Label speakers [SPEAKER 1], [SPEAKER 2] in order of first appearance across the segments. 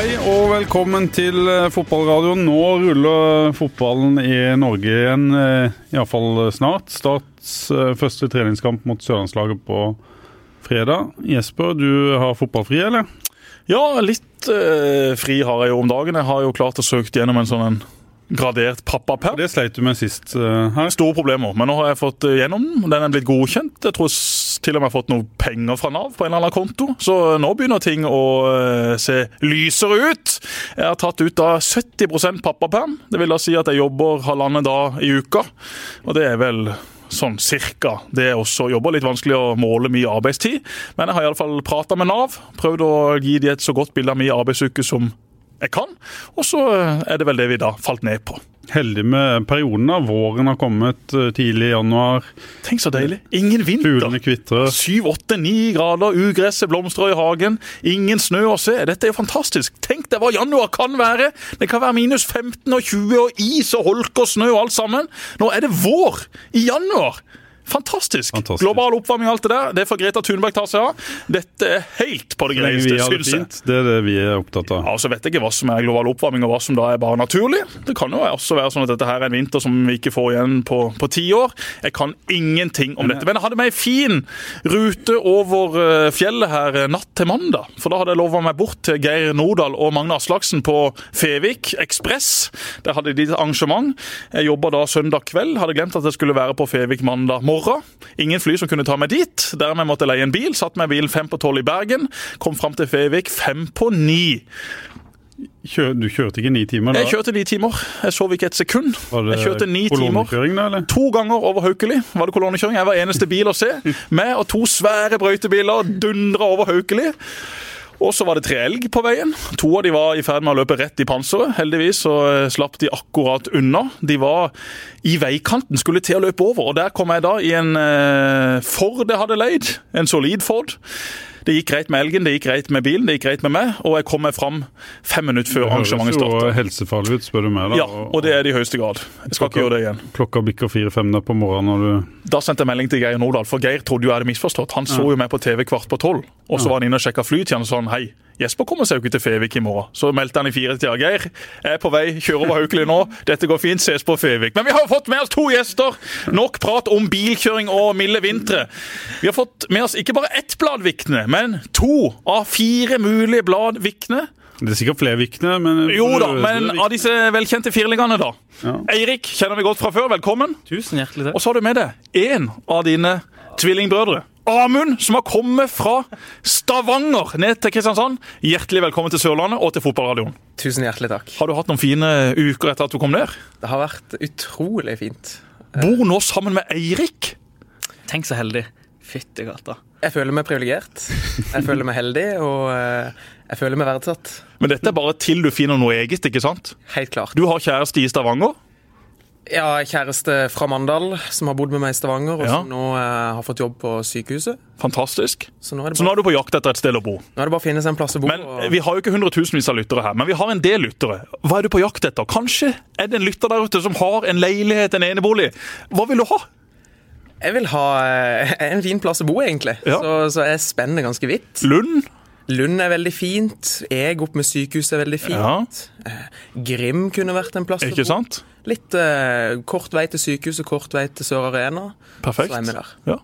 [SPEAKER 1] Hei og velkommen til eh, fotballradioen. Nå ruller fotballen i Norge igjen, eh, iallfall snart. Starts eh, første treningskamp mot sørlandslaget på fredag. Jesper, du har fotballfri, eller?
[SPEAKER 2] Ja, litt eh, fri har jeg jo om dagen. Jeg har jo klart å søke gjennom en sånn en gradert pappaperm.
[SPEAKER 1] Det sleit du med sist uh, her.
[SPEAKER 2] Store problemer, men nå har jeg fått eh, gjennom den. Den er blitt godkjent. Jeg tror til og med jeg har fått noe penger fra Nav på en eller annen konto. Så nå begynner ting å uh, se lysere ut. Jeg har tatt ut da 70% pappaperm. Det vil da si at jeg jobber halvannen dag i uka. Og det er vel sånn cirka det er også jobber. Litt vanskelig å måle mye arbeidstid, men jeg har iallfall prata med Nav. Prøvd å gi de et så godt bilde av min arbeidsuke som jeg kan. Og så er det vel det vi da falt ned på.
[SPEAKER 1] Heldig med perioden. da. Våren har kommet eh, tidlig i januar.
[SPEAKER 2] Tenk så deilig. Ingen vinter. Syv, åtte, ni grader, ugresset blomstrer i hagen. Ingen snø å se. Dette er jo fantastisk. Tenk deg hva januar kan være. Det kan være minus 15 og 20 og is og holk og snø og alt sammen. Nå er det vår i januar. Fantastisk.
[SPEAKER 1] Fantastisk.
[SPEAKER 2] Global oppvarming og alt det der. Det får Greta Thunberg ta seg av. Dette er helt på det greieste, syns jeg.
[SPEAKER 1] det er det vi er opptatt av.
[SPEAKER 2] Ja, så vet jeg ikke hva som er global oppvarming og hva som da er bare naturlig. Det kan jo også være sånn at dette her er en vinter som vi ikke får igjen på, på ti år. Jeg kan ingenting om dette. Men jeg hadde meg en fin rute over eh, fjellet her eh, natt til mandag. For da hadde jeg lova meg bort til Geir Nordahl og Magne Aslaksen på Fevik Ekspress. Der hadde de et arrangement. Jeg jobba da søndag kveld. Hadde glemt at jeg skulle være på Fevik mandag morgen. Ingen fly som kunne ta meg dit. Dermed måtte jeg leie en bil. Satt meg i bilen fem på tolv i Bergen. Kom fram til Fevik fem på ni.
[SPEAKER 1] Kjør, du kjørte ikke ni timer da?
[SPEAKER 2] Jeg kjørte ni timer. Jeg sov ikke et sekund.
[SPEAKER 1] Var det
[SPEAKER 2] Jeg kjørte ni timer.
[SPEAKER 1] da, eller?
[SPEAKER 2] To ganger over Haukeli var det kolonnekjøring. Jeg var eneste bil å se. Meg og to svære brøytebiler dundra over Haukeli. Og så var det tre elg på veien. To av de var i ferd med å løpe rett i panseret. Heldigvis så eh, slapp de akkurat unna. De var i veikanten, skulle til å løpe over. Og der kom jeg da i en eh, Ford jeg hadde leid. En solid Ford. Det gikk greit med elgen, det gikk greit med bilen, det gikk greit med meg. Og jeg kom meg fram fem minutter før
[SPEAKER 1] Det høres jo helsefarlig ut, spør du meg. da.
[SPEAKER 2] Ja, og det er det i høyeste grad. Jeg skal ikke gjøre det igjen.
[SPEAKER 1] Klokka bikker fire-fem der på morgenen når du
[SPEAKER 2] Da sendte jeg melding til Geir Nordahl, for Geir trodde jo jeg hadde misforstått. Han så jo meg på TV kvart på tolv, og så var han inne og sjekka flytiden og han, hei, Jesper kommer seg jo ikke til Fevik i morgen. Så meldte han i fire tida. Geir, jeg er på vei, kjører over Haukeli nå. Dette går fint, ses på Fevik. Men vi har fått med oss to gjester. Nok prat om bilkjøring og milde vintre. Vi har fått med oss ikke bare ett blad Vikne, men to av fire mulige blad Vikne.
[SPEAKER 1] Det er sikkert flere vikne, men
[SPEAKER 2] Jo da, men av disse velkjente firlingene, da.
[SPEAKER 1] Ja.
[SPEAKER 2] Eirik kjenner vi godt fra før. Velkommen.
[SPEAKER 3] Tusen hjertelig takk.
[SPEAKER 2] Og så har du med deg en av dine tvillingbrødre. Amund, som har kommet fra Stavanger ned til Kristiansand. Hjertelig velkommen til Sørlandet og til fotballradioen.
[SPEAKER 4] Tusen hjertelig takk.
[SPEAKER 2] Har du hatt noen fine uker etter at du kom ned?
[SPEAKER 4] Det har vært utrolig fint.
[SPEAKER 2] Bor nå sammen med Eirik.
[SPEAKER 3] Tenk så heldig. Fytti gata.
[SPEAKER 4] Jeg føler meg privilegert. Jeg føler meg heldig, og eh, jeg føler meg verdsatt.
[SPEAKER 2] Men dette er bare til du finner noe eget, ikke sant?
[SPEAKER 4] Helt klart.
[SPEAKER 2] Du har kjæreste i Stavanger.
[SPEAKER 4] Ja, kjæreste fra Mandal som har bodd med meg i Stavanger, og
[SPEAKER 2] Ja.
[SPEAKER 4] som nå eh, har fått jobb på sykehuset.
[SPEAKER 2] Fantastisk.
[SPEAKER 4] Så nå er, det
[SPEAKER 2] Så nå er du på jakt etter et sted å bo.
[SPEAKER 4] nå er det bare å finne seg en plass å bo.
[SPEAKER 2] Men
[SPEAKER 4] og,
[SPEAKER 2] Vi har jo ikke hundretusenvis av lyttere her, men vi har en del lyttere. Hva er du på jakt etter? Kanskje er det en lytter der ute som har en leilighet, en enebolig. Hva vil du ha?
[SPEAKER 4] jeg vil ha eh, en fin plass å bo, egentlig.
[SPEAKER 2] Ja.
[SPEAKER 4] Så, så jeg spenner ganske vidt.
[SPEAKER 2] Lund?
[SPEAKER 4] Lund er veldig fint. Jeg opp med sykehuset er veldig fint. Ja. Grim kunne vært en plass
[SPEAKER 2] Ikke sant?
[SPEAKER 4] Litt eh, kort vei til sykehuset, kort vei til Sør Arena.
[SPEAKER 2] Perfekt.
[SPEAKER 4] Så er vi der.
[SPEAKER 2] Ja.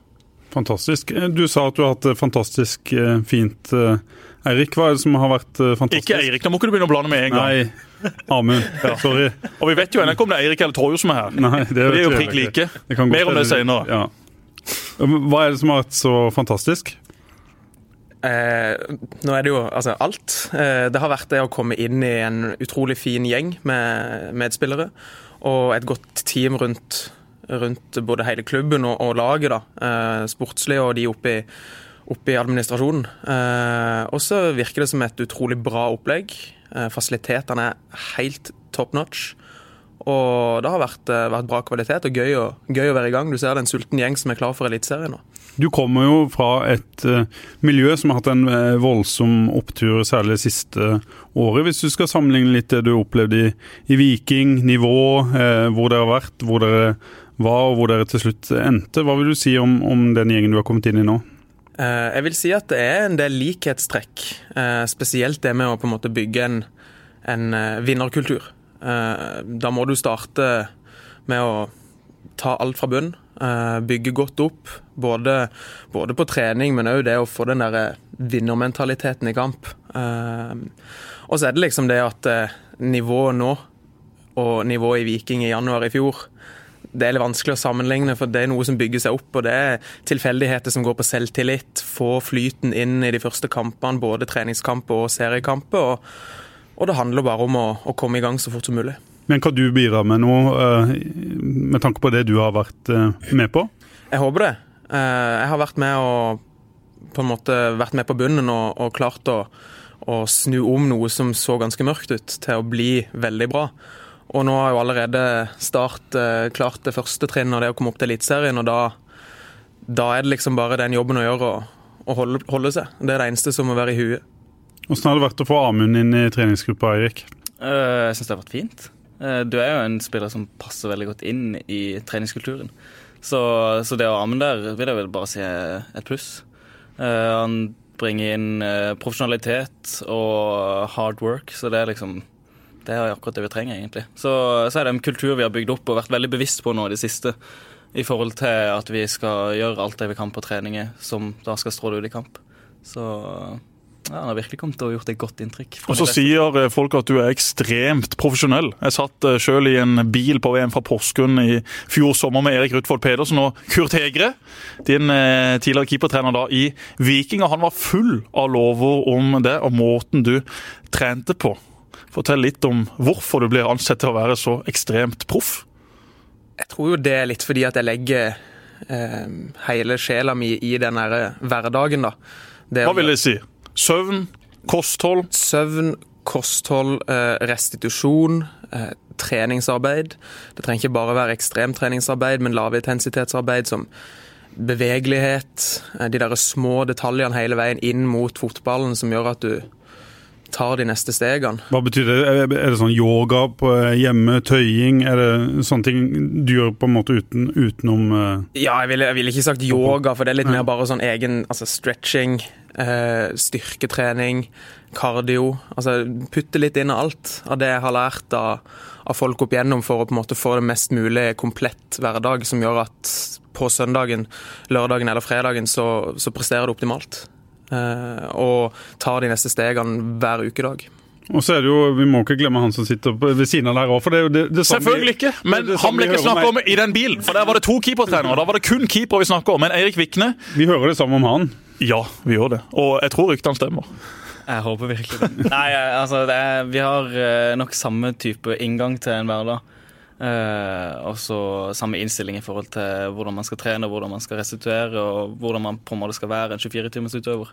[SPEAKER 1] Fantastisk. Eh, Du sa at du har hatt det fantastisk eh, fint. eh, Eirik, hva er det som har vært eh, fantastisk?
[SPEAKER 2] Ikke Eirik, da må ikke du begynne å blande med en gang.
[SPEAKER 1] Nei, Amund. Sorry.
[SPEAKER 2] Og vi vet jo ennå ikke om det er Eirik eller Torjo som er her.
[SPEAKER 1] Nei, det,
[SPEAKER 2] De er jo prikk like.
[SPEAKER 1] Det
[SPEAKER 2] Mer om det senere.
[SPEAKER 1] Ja. Hva er det som har vært så fantastisk?
[SPEAKER 4] Eh, nå er det jo altså alt. Eh, det har vært det å komme inn i en utrolig fin gjeng med medspillere. Og et godt team rundt, rundt både hele klubben og, og laget. da. Eh, sportslig og de oppe i, oppe i administrasjonen. Eh, og så virker det som et utrolig bra opplegg. Eh, fasilitetene er helt top notch. Og det har vært, eh, vært bra kvalitet og gøy å, gøy å være i gang. Du ser det er en sulten gjeng som er klar for Eliteserien nå.
[SPEAKER 1] Du kommer jo fra et eh, miljø som har hatt en eh, voldsom opptur, særlig det siste året. Hvis du skal sammenligne litt det du opplevde i, i Viking, nivå, eh, hvor dere har vært, hvor dere var og hvor dere til slutt endte. Hva vil du si om, om den gjengen du har kommet inn i nå?
[SPEAKER 4] Eh, Jeg vil si at det er en del likhetstrekk. Spesielt det med å på en måte bygge en, en vinnerkultur. Da må du starte med å ta alt fra bunn. Bygge godt opp, både, både på trening, men òg det å få den der vinnermentaliteten i kamp. Eh, Og så er det liksom det at eh, nivået nå, og nivået i Viking i januar i fjor, det er litt vanskelig å sammenligne, for det er noe som bygger seg opp. og Det er tilfeldigheter som går på selvtillit. Få flyten inn i de første kampene, både treningskamper og seriekamper. Og, og det handler bare om å, å komme i gang så fort som mulig.
[SPEAKER 1] Men kan du bidra med noe eh, med tanke på det du har vært eh, med på?
[SPEAKER 4] Jeg håper det. Eh, Jeg har vært med, og, på en måte, vært med på bunnen og, og klart å, å snu om noe som så ganske mørkt ut, til å bli veldig bra. Og nå har jo allerede Start eh, klart det første trinnet, og det å komme opp til Eliteserien. Og da, da er det liksom bare den jobben å gjøre, å, å holde, holde seg. Det er det eneste som må være i huet.
[SPEAKER 1] Åssen har det vært å få Amund inn i treningsgruppa, Eirik?
[SPEAKER 3] Eh, Jeg syns det har vært fint. Eh, Du er jo en spiller som passer veldig godt inn i treningskulturen. Så, så det å ha der vil jeg vel bare si et pluss. Uh, Han bringer inn uh, profesjonalitet og hard work, så det er liksom det er akkurat det vi trenger, egentlig. Så, så er det en kultur vi har bygd opp og vært veldig bevisst på nå i det siste. I forhold til at vi skal gjøre alt det vi kan på treninger som da skal stråle ut i kamp. Så ja, han har virkelig kommet ha gjort et godt inntrykk.
[SPEAKER 2] Og så sier eh, folk at du er ekstremt profesjonell. Jeg satt eh, selv i en bil på VM fra Porsgrunn i fjor sommer med Erik Rutvold Pedersen og Kurt Hegre, din eh, tidligere keepertrener da i Viking. og Han var full av lover om det og måten du trente på. Fortell litt om hvorfor du blir ansett til å være så ekstremt proff.
[SPEAKER 4] Jeg tror jo det er litt fordi at jeg legger eh, hele sjela mi i den hverdagen, da. Det
[SPEAKER 2] Hva vil det si? Søvn? Kosthold?
[SPEAKER 4] Søvn, kosthold, eh, restitusjon, eh, treningsarbeid. Det trenger ikke bare være ekstremtreningsarbeid, men lavintensitetsarbeid som bevegelighet. eh, De der små detaljene hele veien inn mot fotballen som gjør at du tar de neste stegene.
[SPEAKER 1] Hva betyr det? Er det sånn yoga på hjemme, tøying? Er det sånne ting du gjør på en måte uten, utenom eh,
[SPEAKER 4] Ja, jeg ville, jeg ville ikke sagt yoga, for det er litt mer bare sånn egen altså stretching, eh, styrketrening, kardio. Altså putte litt inn av alt av det jeg har lært av, av folk opp igjennom for å på en måte få det mest mulig komplett hverdag, som gjør at på søndagen, lørdagen eller fredagen så, så presterer du optimalt. Eh, og tar de neste stegene hver ukedag.
[SPEAKER 1] Og så er det jo, Vi må ikke glemme han som sitter ved siden av der òg. Det det, det
[SPEAKER 2] Selvfølgelig ikke, men
[SPEAKER 1] det det
[SPEAKER 2] han ble ikke
[SPEAKER 1] snakka
[SPEAKER 2] snakket
[SPEAKER 1] om
[SPEAKER 2] i den bilen. For der var det to keepertrenere. Da var det kun keeper vi snakket om. Men Eirik Vikne,
[SPEAKER 1] Vi hører det samme om han.
[SPEAKER 2] ja, vi gjør det. Og jeg tror ryktene stemmer.
[SPEAKER 3] Jeg håper virkelig det. Nei, eh, altså, det er, vi har eh, nok samme type inngang til en hverdag. Eh, og så samme innstilling i forhold til hvordan man skal trene, hvordan man skal restituere, og hvordan man på en måte skal være en 24-timers utøver.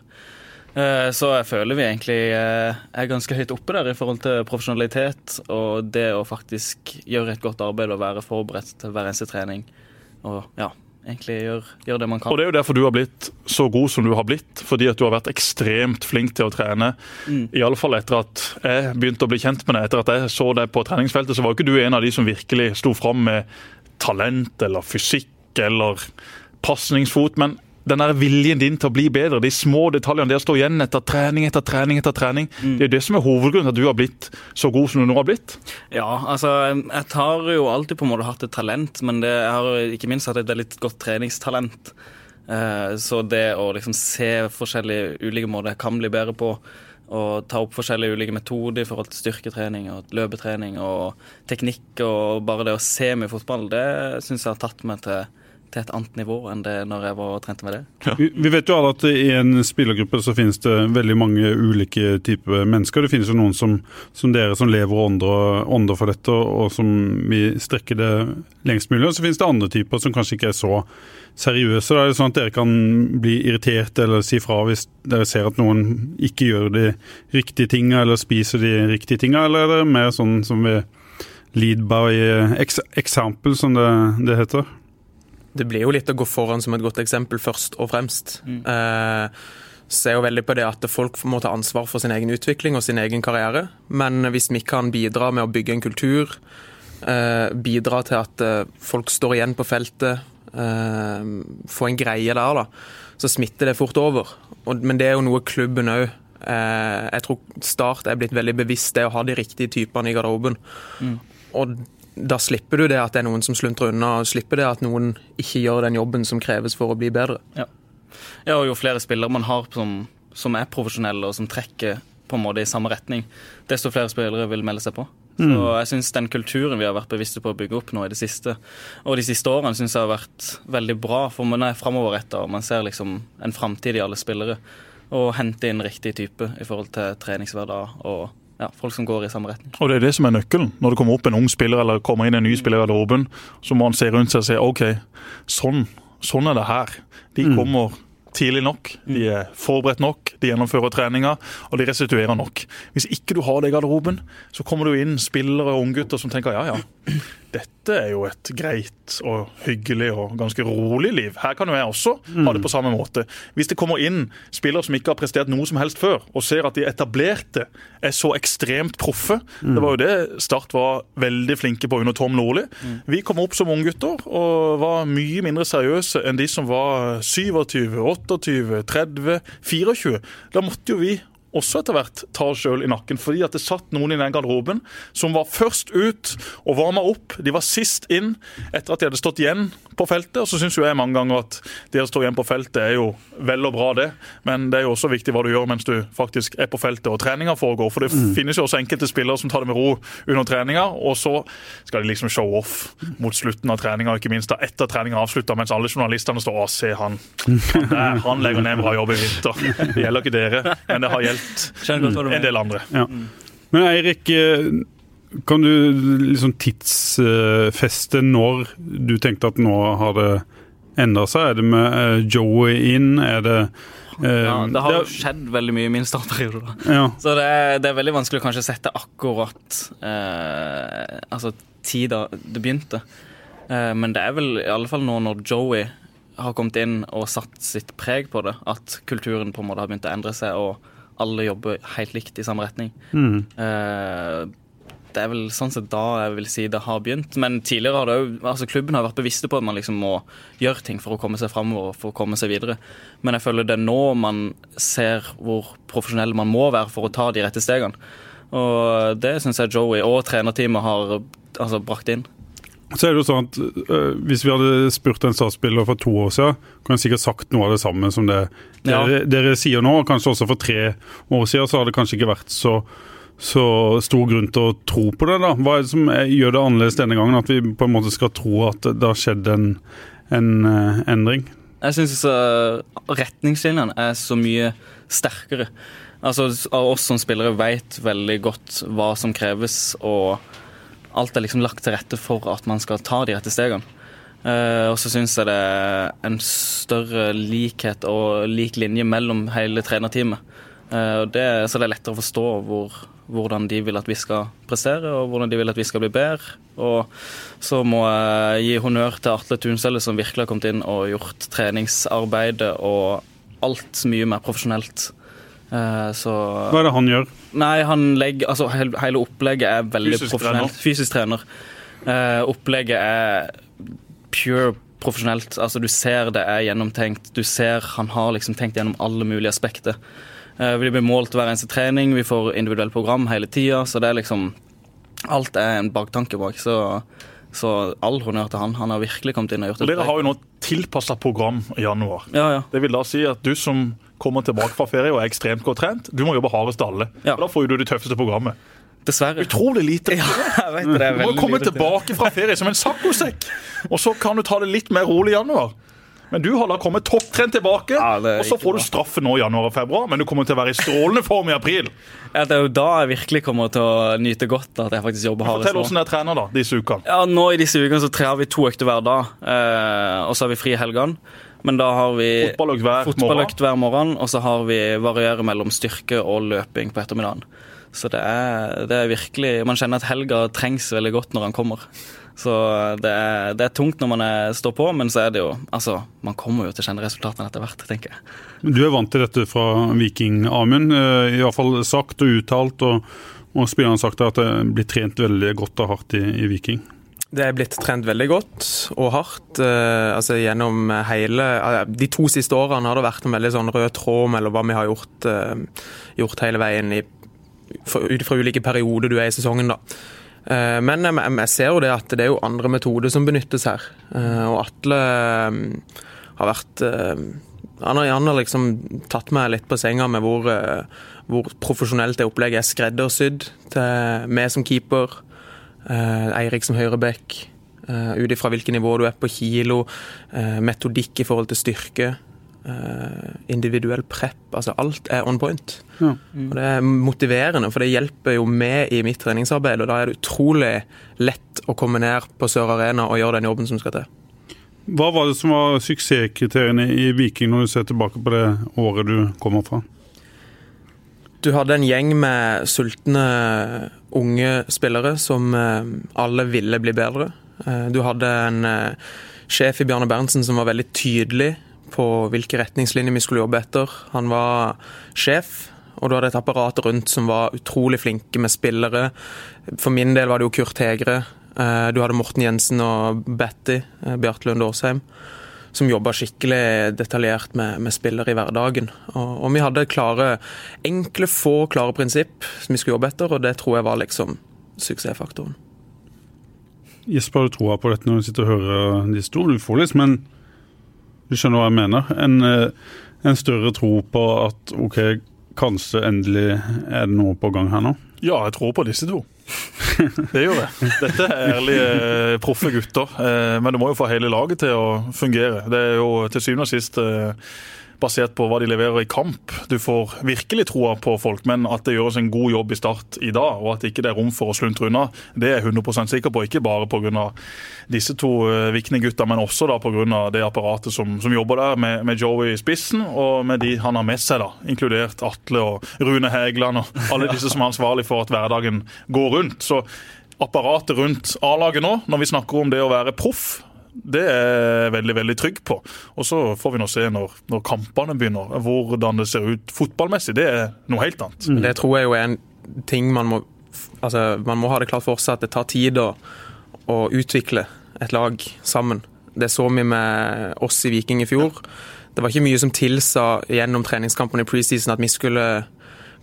[SPEAKER 3] Eh, så jeg føler vi egentlig eh, er ganske høyt oppe der i forhold til profesjonalitet og det å faktisk gjøre et godt arbeid og være forberedt til hver eneste trening. Og ja, egentlig gjøre gjør det man kan.
[SPEAKER 2] Og det er jo derfor du har blitt så god som du har blitt. Fordi at du har vært ekstremt flink til å trene.
[SPEAKER 3] Mm.
[SPEAKER 2] I alle fall etter at jeg begynte å bli kjent med deg. Etter at jeg så deg på treningsfeltet, så var jo ikke du en av de som virkelig sto fram med talent eller fysikk eller pasningsfot. Men den der viljen din til å bli bedre, de små detaljene, det å stå igjen etter trening etter trening, etter trening,
[SPEAKER 3] Mm.
[SPEAKER 2] det er det som er hovedgrunnen til at du har blitt så god som du nå har blitt.
[SPEAKER 3] Ja, altså jeg har jo alltid på en måte hatt et talent, men det, jeg har ikke minst hatt et veldig godt treningstalent. Eh, så det å liksom se forskjellige ulike måter jeg kan bli bedre på, og ta opp forskjellige ulike metoder i forhold til styrketrening og løpetrening og teknikk og bare det å se i fotball, det syns jeg har tatt meg til, til et annet nivå enn det når jeg var og trente med det.
[SPEAKER 1] Vi, vi vet jo alle at i en spillergruppe så finnes det veldig mange ulike typer mennesker. Det finnes jo noen som, som dere som lever og ånder, ånder for dette, og som vil strekke det lengst mulig. Og så finnes det andre typer som kanskje ikke er så seriøse. Da er det sånn at dere kan bli irritert eller si fra hvis dere ser at noen ikke gjør de riktige tinga eller spiser de riktige tinga, eller er det mer sånn som vi lead by ex example, som det, det heter?
[SPEAKER 4] Det blir jo litt å gå foran som et godt eksempel først og fremst. Eh, ser jo veldig på det at folk må ta ansvar for sin egen utvikling og sin egen karriere. Men hvis vi kan bidra med å bygge en kultur, eh, bidra til at eh, folk står igjen på feltet, eh, få en greie der, da, så smitter det fort over. Og, men det er jo noe klubben òg eh, Jeg tror Start er blitt veldig bevisst det å ha de riktige typene i garderoben.
[SPEAKER 3] Mm.
[SPEAKER 4] Og da slipper du det at det er noen som sluntrer unna, og slipper det at noen ikke gjør den jobben som kreves for å bli bedre.
[SPEAKER 3] Ja, og Jo flere spillere man har som, som er profesjonelle og som trekker på en måte i samme retning, desto flere spillere vil melde seg på. Så jeg synes Den kulturen vi har vært bevisste på å bygge opp nå i det siste, og de siste årene, synes jeg har vært veldig bra. For man er framoverretta og man ser liksom en framtid i alle spillere. Og hente inn riktig type i forhold til treningshverdag og ja, folk som går i samme retning.
[SPEAKER 2] Og Det er det som er nøkkelen. Når det kommer opp en ung spiller eller kommer inn en ny spiller i garderoben, så må han se rundt seg og si OK, sånn, sånn er det her. De kommer tidlig nok, de er forberedt nok, de gjennomfører treninga og de restituerer nok. Hvis ikke du har det i garderoben, så kommer du inn spillere og unggutter som tenker ja ja, dette er jo et greit og hyggelig og ganske rolig liv. Her kan jo jeg også ha det på samme måte. Hvis det kommer inn spillere som ikke har prestert noe som helst før, og ser at de etablerte er så ekstremt proffe Det var jo det Start var veldig flinke på under Tom Nordli. Vi kom opp som unggutter og var mye mindre seriøse enn de som var 27, 28, 30, 24. Da måtte jo vi også etter hvert tar oss sjøl i nakken. Fordi at det satt noen i den garderoben som var først ut og varma opp. De var sist inn etter at de hadde stått igjen på feltet. Og så syns jeg mange ganger at det å stå igjen på feltet er jo vel og bra, det. Men det er jo også viktig hva du gjør mens du faktisk er på feltet og treninga foregår. For det finnes jo også enkelte spillere som tar det med ro under treninga, og så skal de liksom show off mot slutten av treninga, ikke minst da etter treninga avslutta, mens alle journalistene står og ser han. Han, der, han legger ned en bra jobb i vinter. Det gjelder ikke dere, men det har gjeldt
[SPEAKER 3] Skjønner godt
[SPEAKER 2] en del andre.
[SPEAKER 1] Ja. Men Eirik, eh, kan du liksom tidsfeste når du tenkte at nå har det endra seg? Er det med eh, Joey inn? Er det eh,
[SPEAKER 3] Ja, det har jo skjedd veldig mye i min startperiode.
[SPEAKER 1] ja.
[SPEAKER 3] Så det er, det er veldig vanskelig å kanskje sette akkurat eh, altså tida det begynte. Eh, men det er vel i alle fall nå når Joey har kommet inn og satt sitt preg på det, at kulturen på en måte har begynt å endre seg, og alle jobber helt likt i samme retning.
[SPEAKER 1] Mm.
[SPEAKER 3] Eh, det er vel sånn sett da jeg vil si det har begynt. Men tidligere har det jo, altså klubben har vært bevisste på at man liksom må gjøre ting for å komme seg framover og for å komme seg videre. Men jeg føler det er nå man ser hvor profesjonell man må være for å ta de rette stegene. Og det syns jeg Joey og trenerteamet har altså, brakt inn.
[SPEAKER 1] Så er det jo sånn at øh, Hvis vi hadde spurt en statsspiller for to år siden, kunne han sikkert sagt noe av det samme som det dere, dere sier nå. Kanskje også for tre år siden så har det kanskje ikke vært så, så stor grunn til å tro på det. da. Hva er det som er, gjør det annerledes denne gangen? At vi på en måte skal tro at det har skjedd en, en uh, endring?
[SPEAKER 3] Jeg syns retningslinjene er så mye sterkere. Altså, oss som spillere vet veldig godt hva som kreves, og alt er liksom lagt til rette for at man skal ta de rette stegene. Uh, og så syns jeg det er en større likhet og lik linje mellom hele trenerteamet. Uh, det, så det er lettere å forstå hvor, hvordan de vil at vi skal prestere, og hvordan de vil at vi skal bli bedre. Og så må jeg gi honnør til Atle Tunselle, som virkelig har kommet inn og gjort treningsarbeidet og alt mye mer profesjonelt. Eh, Så
[SPEAKER 1] Hva er det han gjør?
[SPEAKER 3] Nei, han legger Altså, hele, opplegget er veldig
[SPEAKER 2] Fysisk
[SPEAKER 3] profesjonelt. Fysisk trener. Uh, opplegget er pure profesjonelt. Altså, du ser det er gjennomtenkt. Du ser han har liksom tenkt gjennom alle mulige aspekter. Uh, vi blir målt hver eneste trening, vi får individuelt program hele tida, så det er liksom Alt er en baktanke bak. Så, så all honnør til han. Han har virkelig kommet inn og gjort
[SPEAKER 2] Og Dere har jo nå tilpassa program i januar.
[SPEAKER 3] Ja, ja.
[SPEAKER 2] Det vil da si at du som kommer tilbake fra ferie og er ekstremt godt trent, du må jobbe hardest av alle.
[SPEAKER 3] Ja.
[SPEAKER 2] Da får du det tøffeste programmet.
[SPEAKER 3] Dessverre.
[SPEAKER 2] Utrolig lite.
[SPEAKER 3] Ja, vet
[SPEAKER 2] Du må komme
[SPEAKER 3] lite.
[SPEAKER 2] tilbake fra ferie som en saccosekk, og så kan du ta det litt mer rolig i januar. Men du har da kommet topptrent tilbake,
[SPEAKER 3] Ja,
[SPEAKER 2] og så får du straffe nå i januar og februar, men du kommer til å være i strålende form i april.
[SPEAKER 3] Ja, det er jo da jeg virkelig kommer til å nyte godt at jeg faktisk jobber hardest
[SPEAKER 2] Fortell hvordan jeg trener da, disse ukene.
[SPEAKER 3] Ja, nå I disse ukene så trener vi to økter hver dag, eh, og så har vi fri i helgene. Men da har vi
[SPEAKER 2] Fotballøkt hver
[SPEAKER 3] fotballøkt hver morgen, og så har vi varierer mellom styrke og løping på ettermiddagen. Så det er, det er virkelig Man kjenner at helga trengs veldig godt når han kommer. Så det er, det er tungt når man er, står på, men så er det jo Altså, man kommer jo til å kjenne resultatene etter hvert, tenker jeg.
[SPEAKER 1] Du er vant til dette fra Viking, Amund. Eh, I hvert fall sagt og uttalt, og, og spillerne har sagt at det blir trent veldig godt og hardt i, i Viking.
[SPEAKER 4] Det er blitt trent veldig godt og hardt. Eh, altså Gjennom hele eh, De to siste årene har det vært en veldig sånn rød tråd mellom hva vi har gjort, eh, gjort hele veien ut fra ulike perioder du er i sesongen. da. Men jeg, ser jo det at det er jo andre metoder som benyttes her. Og Atle har vært han har, han har liksom tatt meg litt på senga med hvor, hvor profesjonelt det opplegget er skreddersydd til meg som keeper. Eh, Eirik som høyreback. Uh, Ut ifra hvilket nivå du er på kilo, uh, metodikk i forhold til styrke, individuell prep. Altså alt er on point. Ja. Mm. Og Det er motiverende, for det hjelper jo med i mitt treningsarbeid. Og da er det utrolig lett å komme ned på Sør Arena og gjøre den jobben som skal til.
[SPEAKER 1] Hva var det som var suksesskriteriene i Viking når du ser tilbake på det året du kommer fra?
[SPEAKER 4] Du hadde en gjeng med sultne unge spillere som eh, alle ville bli bedre. Eh, du hadde en eh, sjef i Bjarne Berntsen som var veldig tydelig på hvilke retningslinjer vi skulle jobbe etter. Han var sjef, og du hadde et apparat rundt som var utrolig flinke med spillere. For min del var det jo Kurt Hegre. Du hadde Morten Jensen og Betty, Bjarte Lund Årsheim som jobba skikkelig detaljert med, med spillere i hverdagen. Og, og, vi hadde klare, enkle, få klare prinsipp som vi skulle jobbe etter, og det tror jeg var liksom suksessfaktoren.
[SPEAKER 1] Jesper, har du troa på dette når du sitter og hører disse to? Du får litt, men du skjønner hva jeg mener? En, eh, en større tro på at OK, kanskje endelig er det noe på gang her nå?
[SPEAKER 2] Ja, jeg tror på disse to. Det gjør det. Dette er ærlige, eh, proffe gutter. Eh, men du må jo få hele laget til å fungere. Det er jo til syvende og sist eh, basert på hva de leverer i kamp. Du får virkelig troa på folk, men at det gjøres en god jobb i start i dag, og at ikke det er rom for å sluntre unna, det er jeg 100% sikker på. Ikke bare pga. disse to uh, Vikne-gutta, men også da pga. det apparatet som, som, jobber der, med, med Joey i spissen, og med de han har med seg, da, inkludert Atle og Rune Hægeland og alle disse som er ansvarlig for at hverdagen går rundt. Så apparatet rundt A-laget nå, når vi snakker om det å være proff, det er jeg veldig veldig trygg på. Og Så får vi nå se når, når, kampene begynner, hvordan det ser ut fotballmessig. Det er noe helt annet.
[SPEAKER 4] Mm. Det tror jeg jo er en ting man må altså Man må ha det klart for seg at det tar tid å, å utvikle et lag sammen. Det så vi med oss i Viking i fjor. Det var ikke mye som tilsa gjennom treningskampene i preseason at vi skulle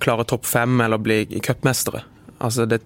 [SPEAKER 4] klare topp fem eller bli cupmestere. Altså det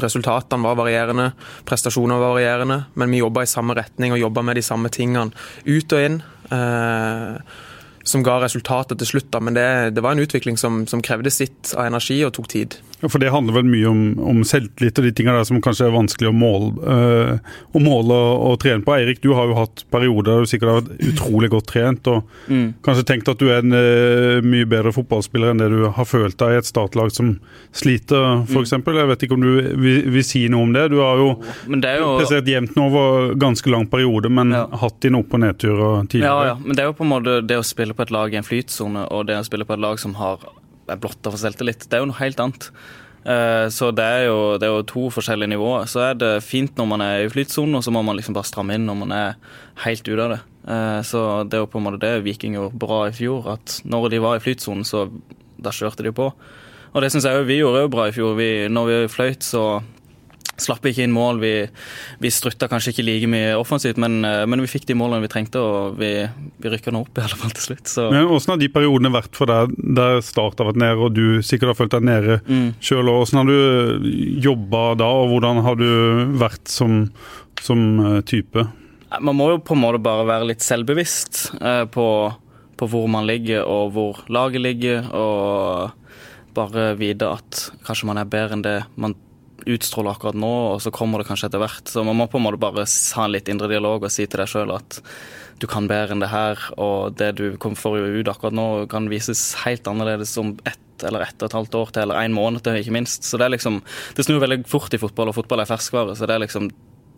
[SPEAKER 4] Resultatene var varierende, prestasjonene var varierende, men vi jobba i samme retning og jobba med de samme tingene ut og inn. Eh, som ga resultatet til slutt. Da. Men det, det, var en utvikling som, som, krevde sitt av energi og tok tid.
[SPEAKER 1] Ja, For det handler vel mye om, om selvtillit og de tingene der som kanskje er vanskelig å måle, øh, å måle og, og, trene på. Eirik, du har jo hatt perioder der du sikkert har vært utrolig godt trent og mm. kanskje tenkt at du er en øh, mye bedre fotballspiller enn det du har følt deg i et startlag som sliter, f.eks. Mm. Jeg vet ikke om du vil, vil, si noe om det. Du har jo, jo... prestert jevnt over ganske lang periode, men ja. hatt dine opp- og nedturer tidligere.
[SPEAKER 3] Ja, ja, men det er jo på en måte det å spille på et lag i en flytsone og det å spille på et lag som har er blotta for selvtillit, det er jo noe helt annet. Eh, så det er, jo, det er, jo, to forskjellige nivåer. Så er det fint når man er i flytsonen, og så må man liksom bare stramme inn når man er helt ute av det. Eh, så det er jo på en måte det Viking gjorde bra i fjor, at når de var i flytsonen, så da kjørte de på. Og det syns jeg vi gjorde jo bra i fjor. Vi, når vi fløyt, så Slapp ikke inn mål. Vi, vi strutta kanskje ikke like mye offensivt, men, eh, men, vi fikk de målene vi trengte, og vi, vi rykka nå opp i alle fall til slutt. Så.
[SPEAKER 1] Men Hvordan har de periodene vært for deg, der Start har vært nede, og du sikkert har følt deg nede mm. sjøl? Hvordan har du jobba da, og hvordan har du vært som, som eh, type?
[SPEAKER 3] Man må jo på en måte bare være litt selvbevisst eh, på, på hvor man ligger, og hvor laget ligger, og bare vite at kanskje man er bedre enn det man utstråler akkurat nå, og så kommer det kanskje etter hvert. Så man må på en måte bare ha en litt indre dialog og si til deg sjøl at du kan bedre enn det her, og det du får ut akkurat nå, kan vises helt annerledes om ett eller ett og et halvt år til, eller en måned til, ikke minst. Så det er liksom Det snur veldig fort i fotball, og fotball er ferskvare, så det er liksom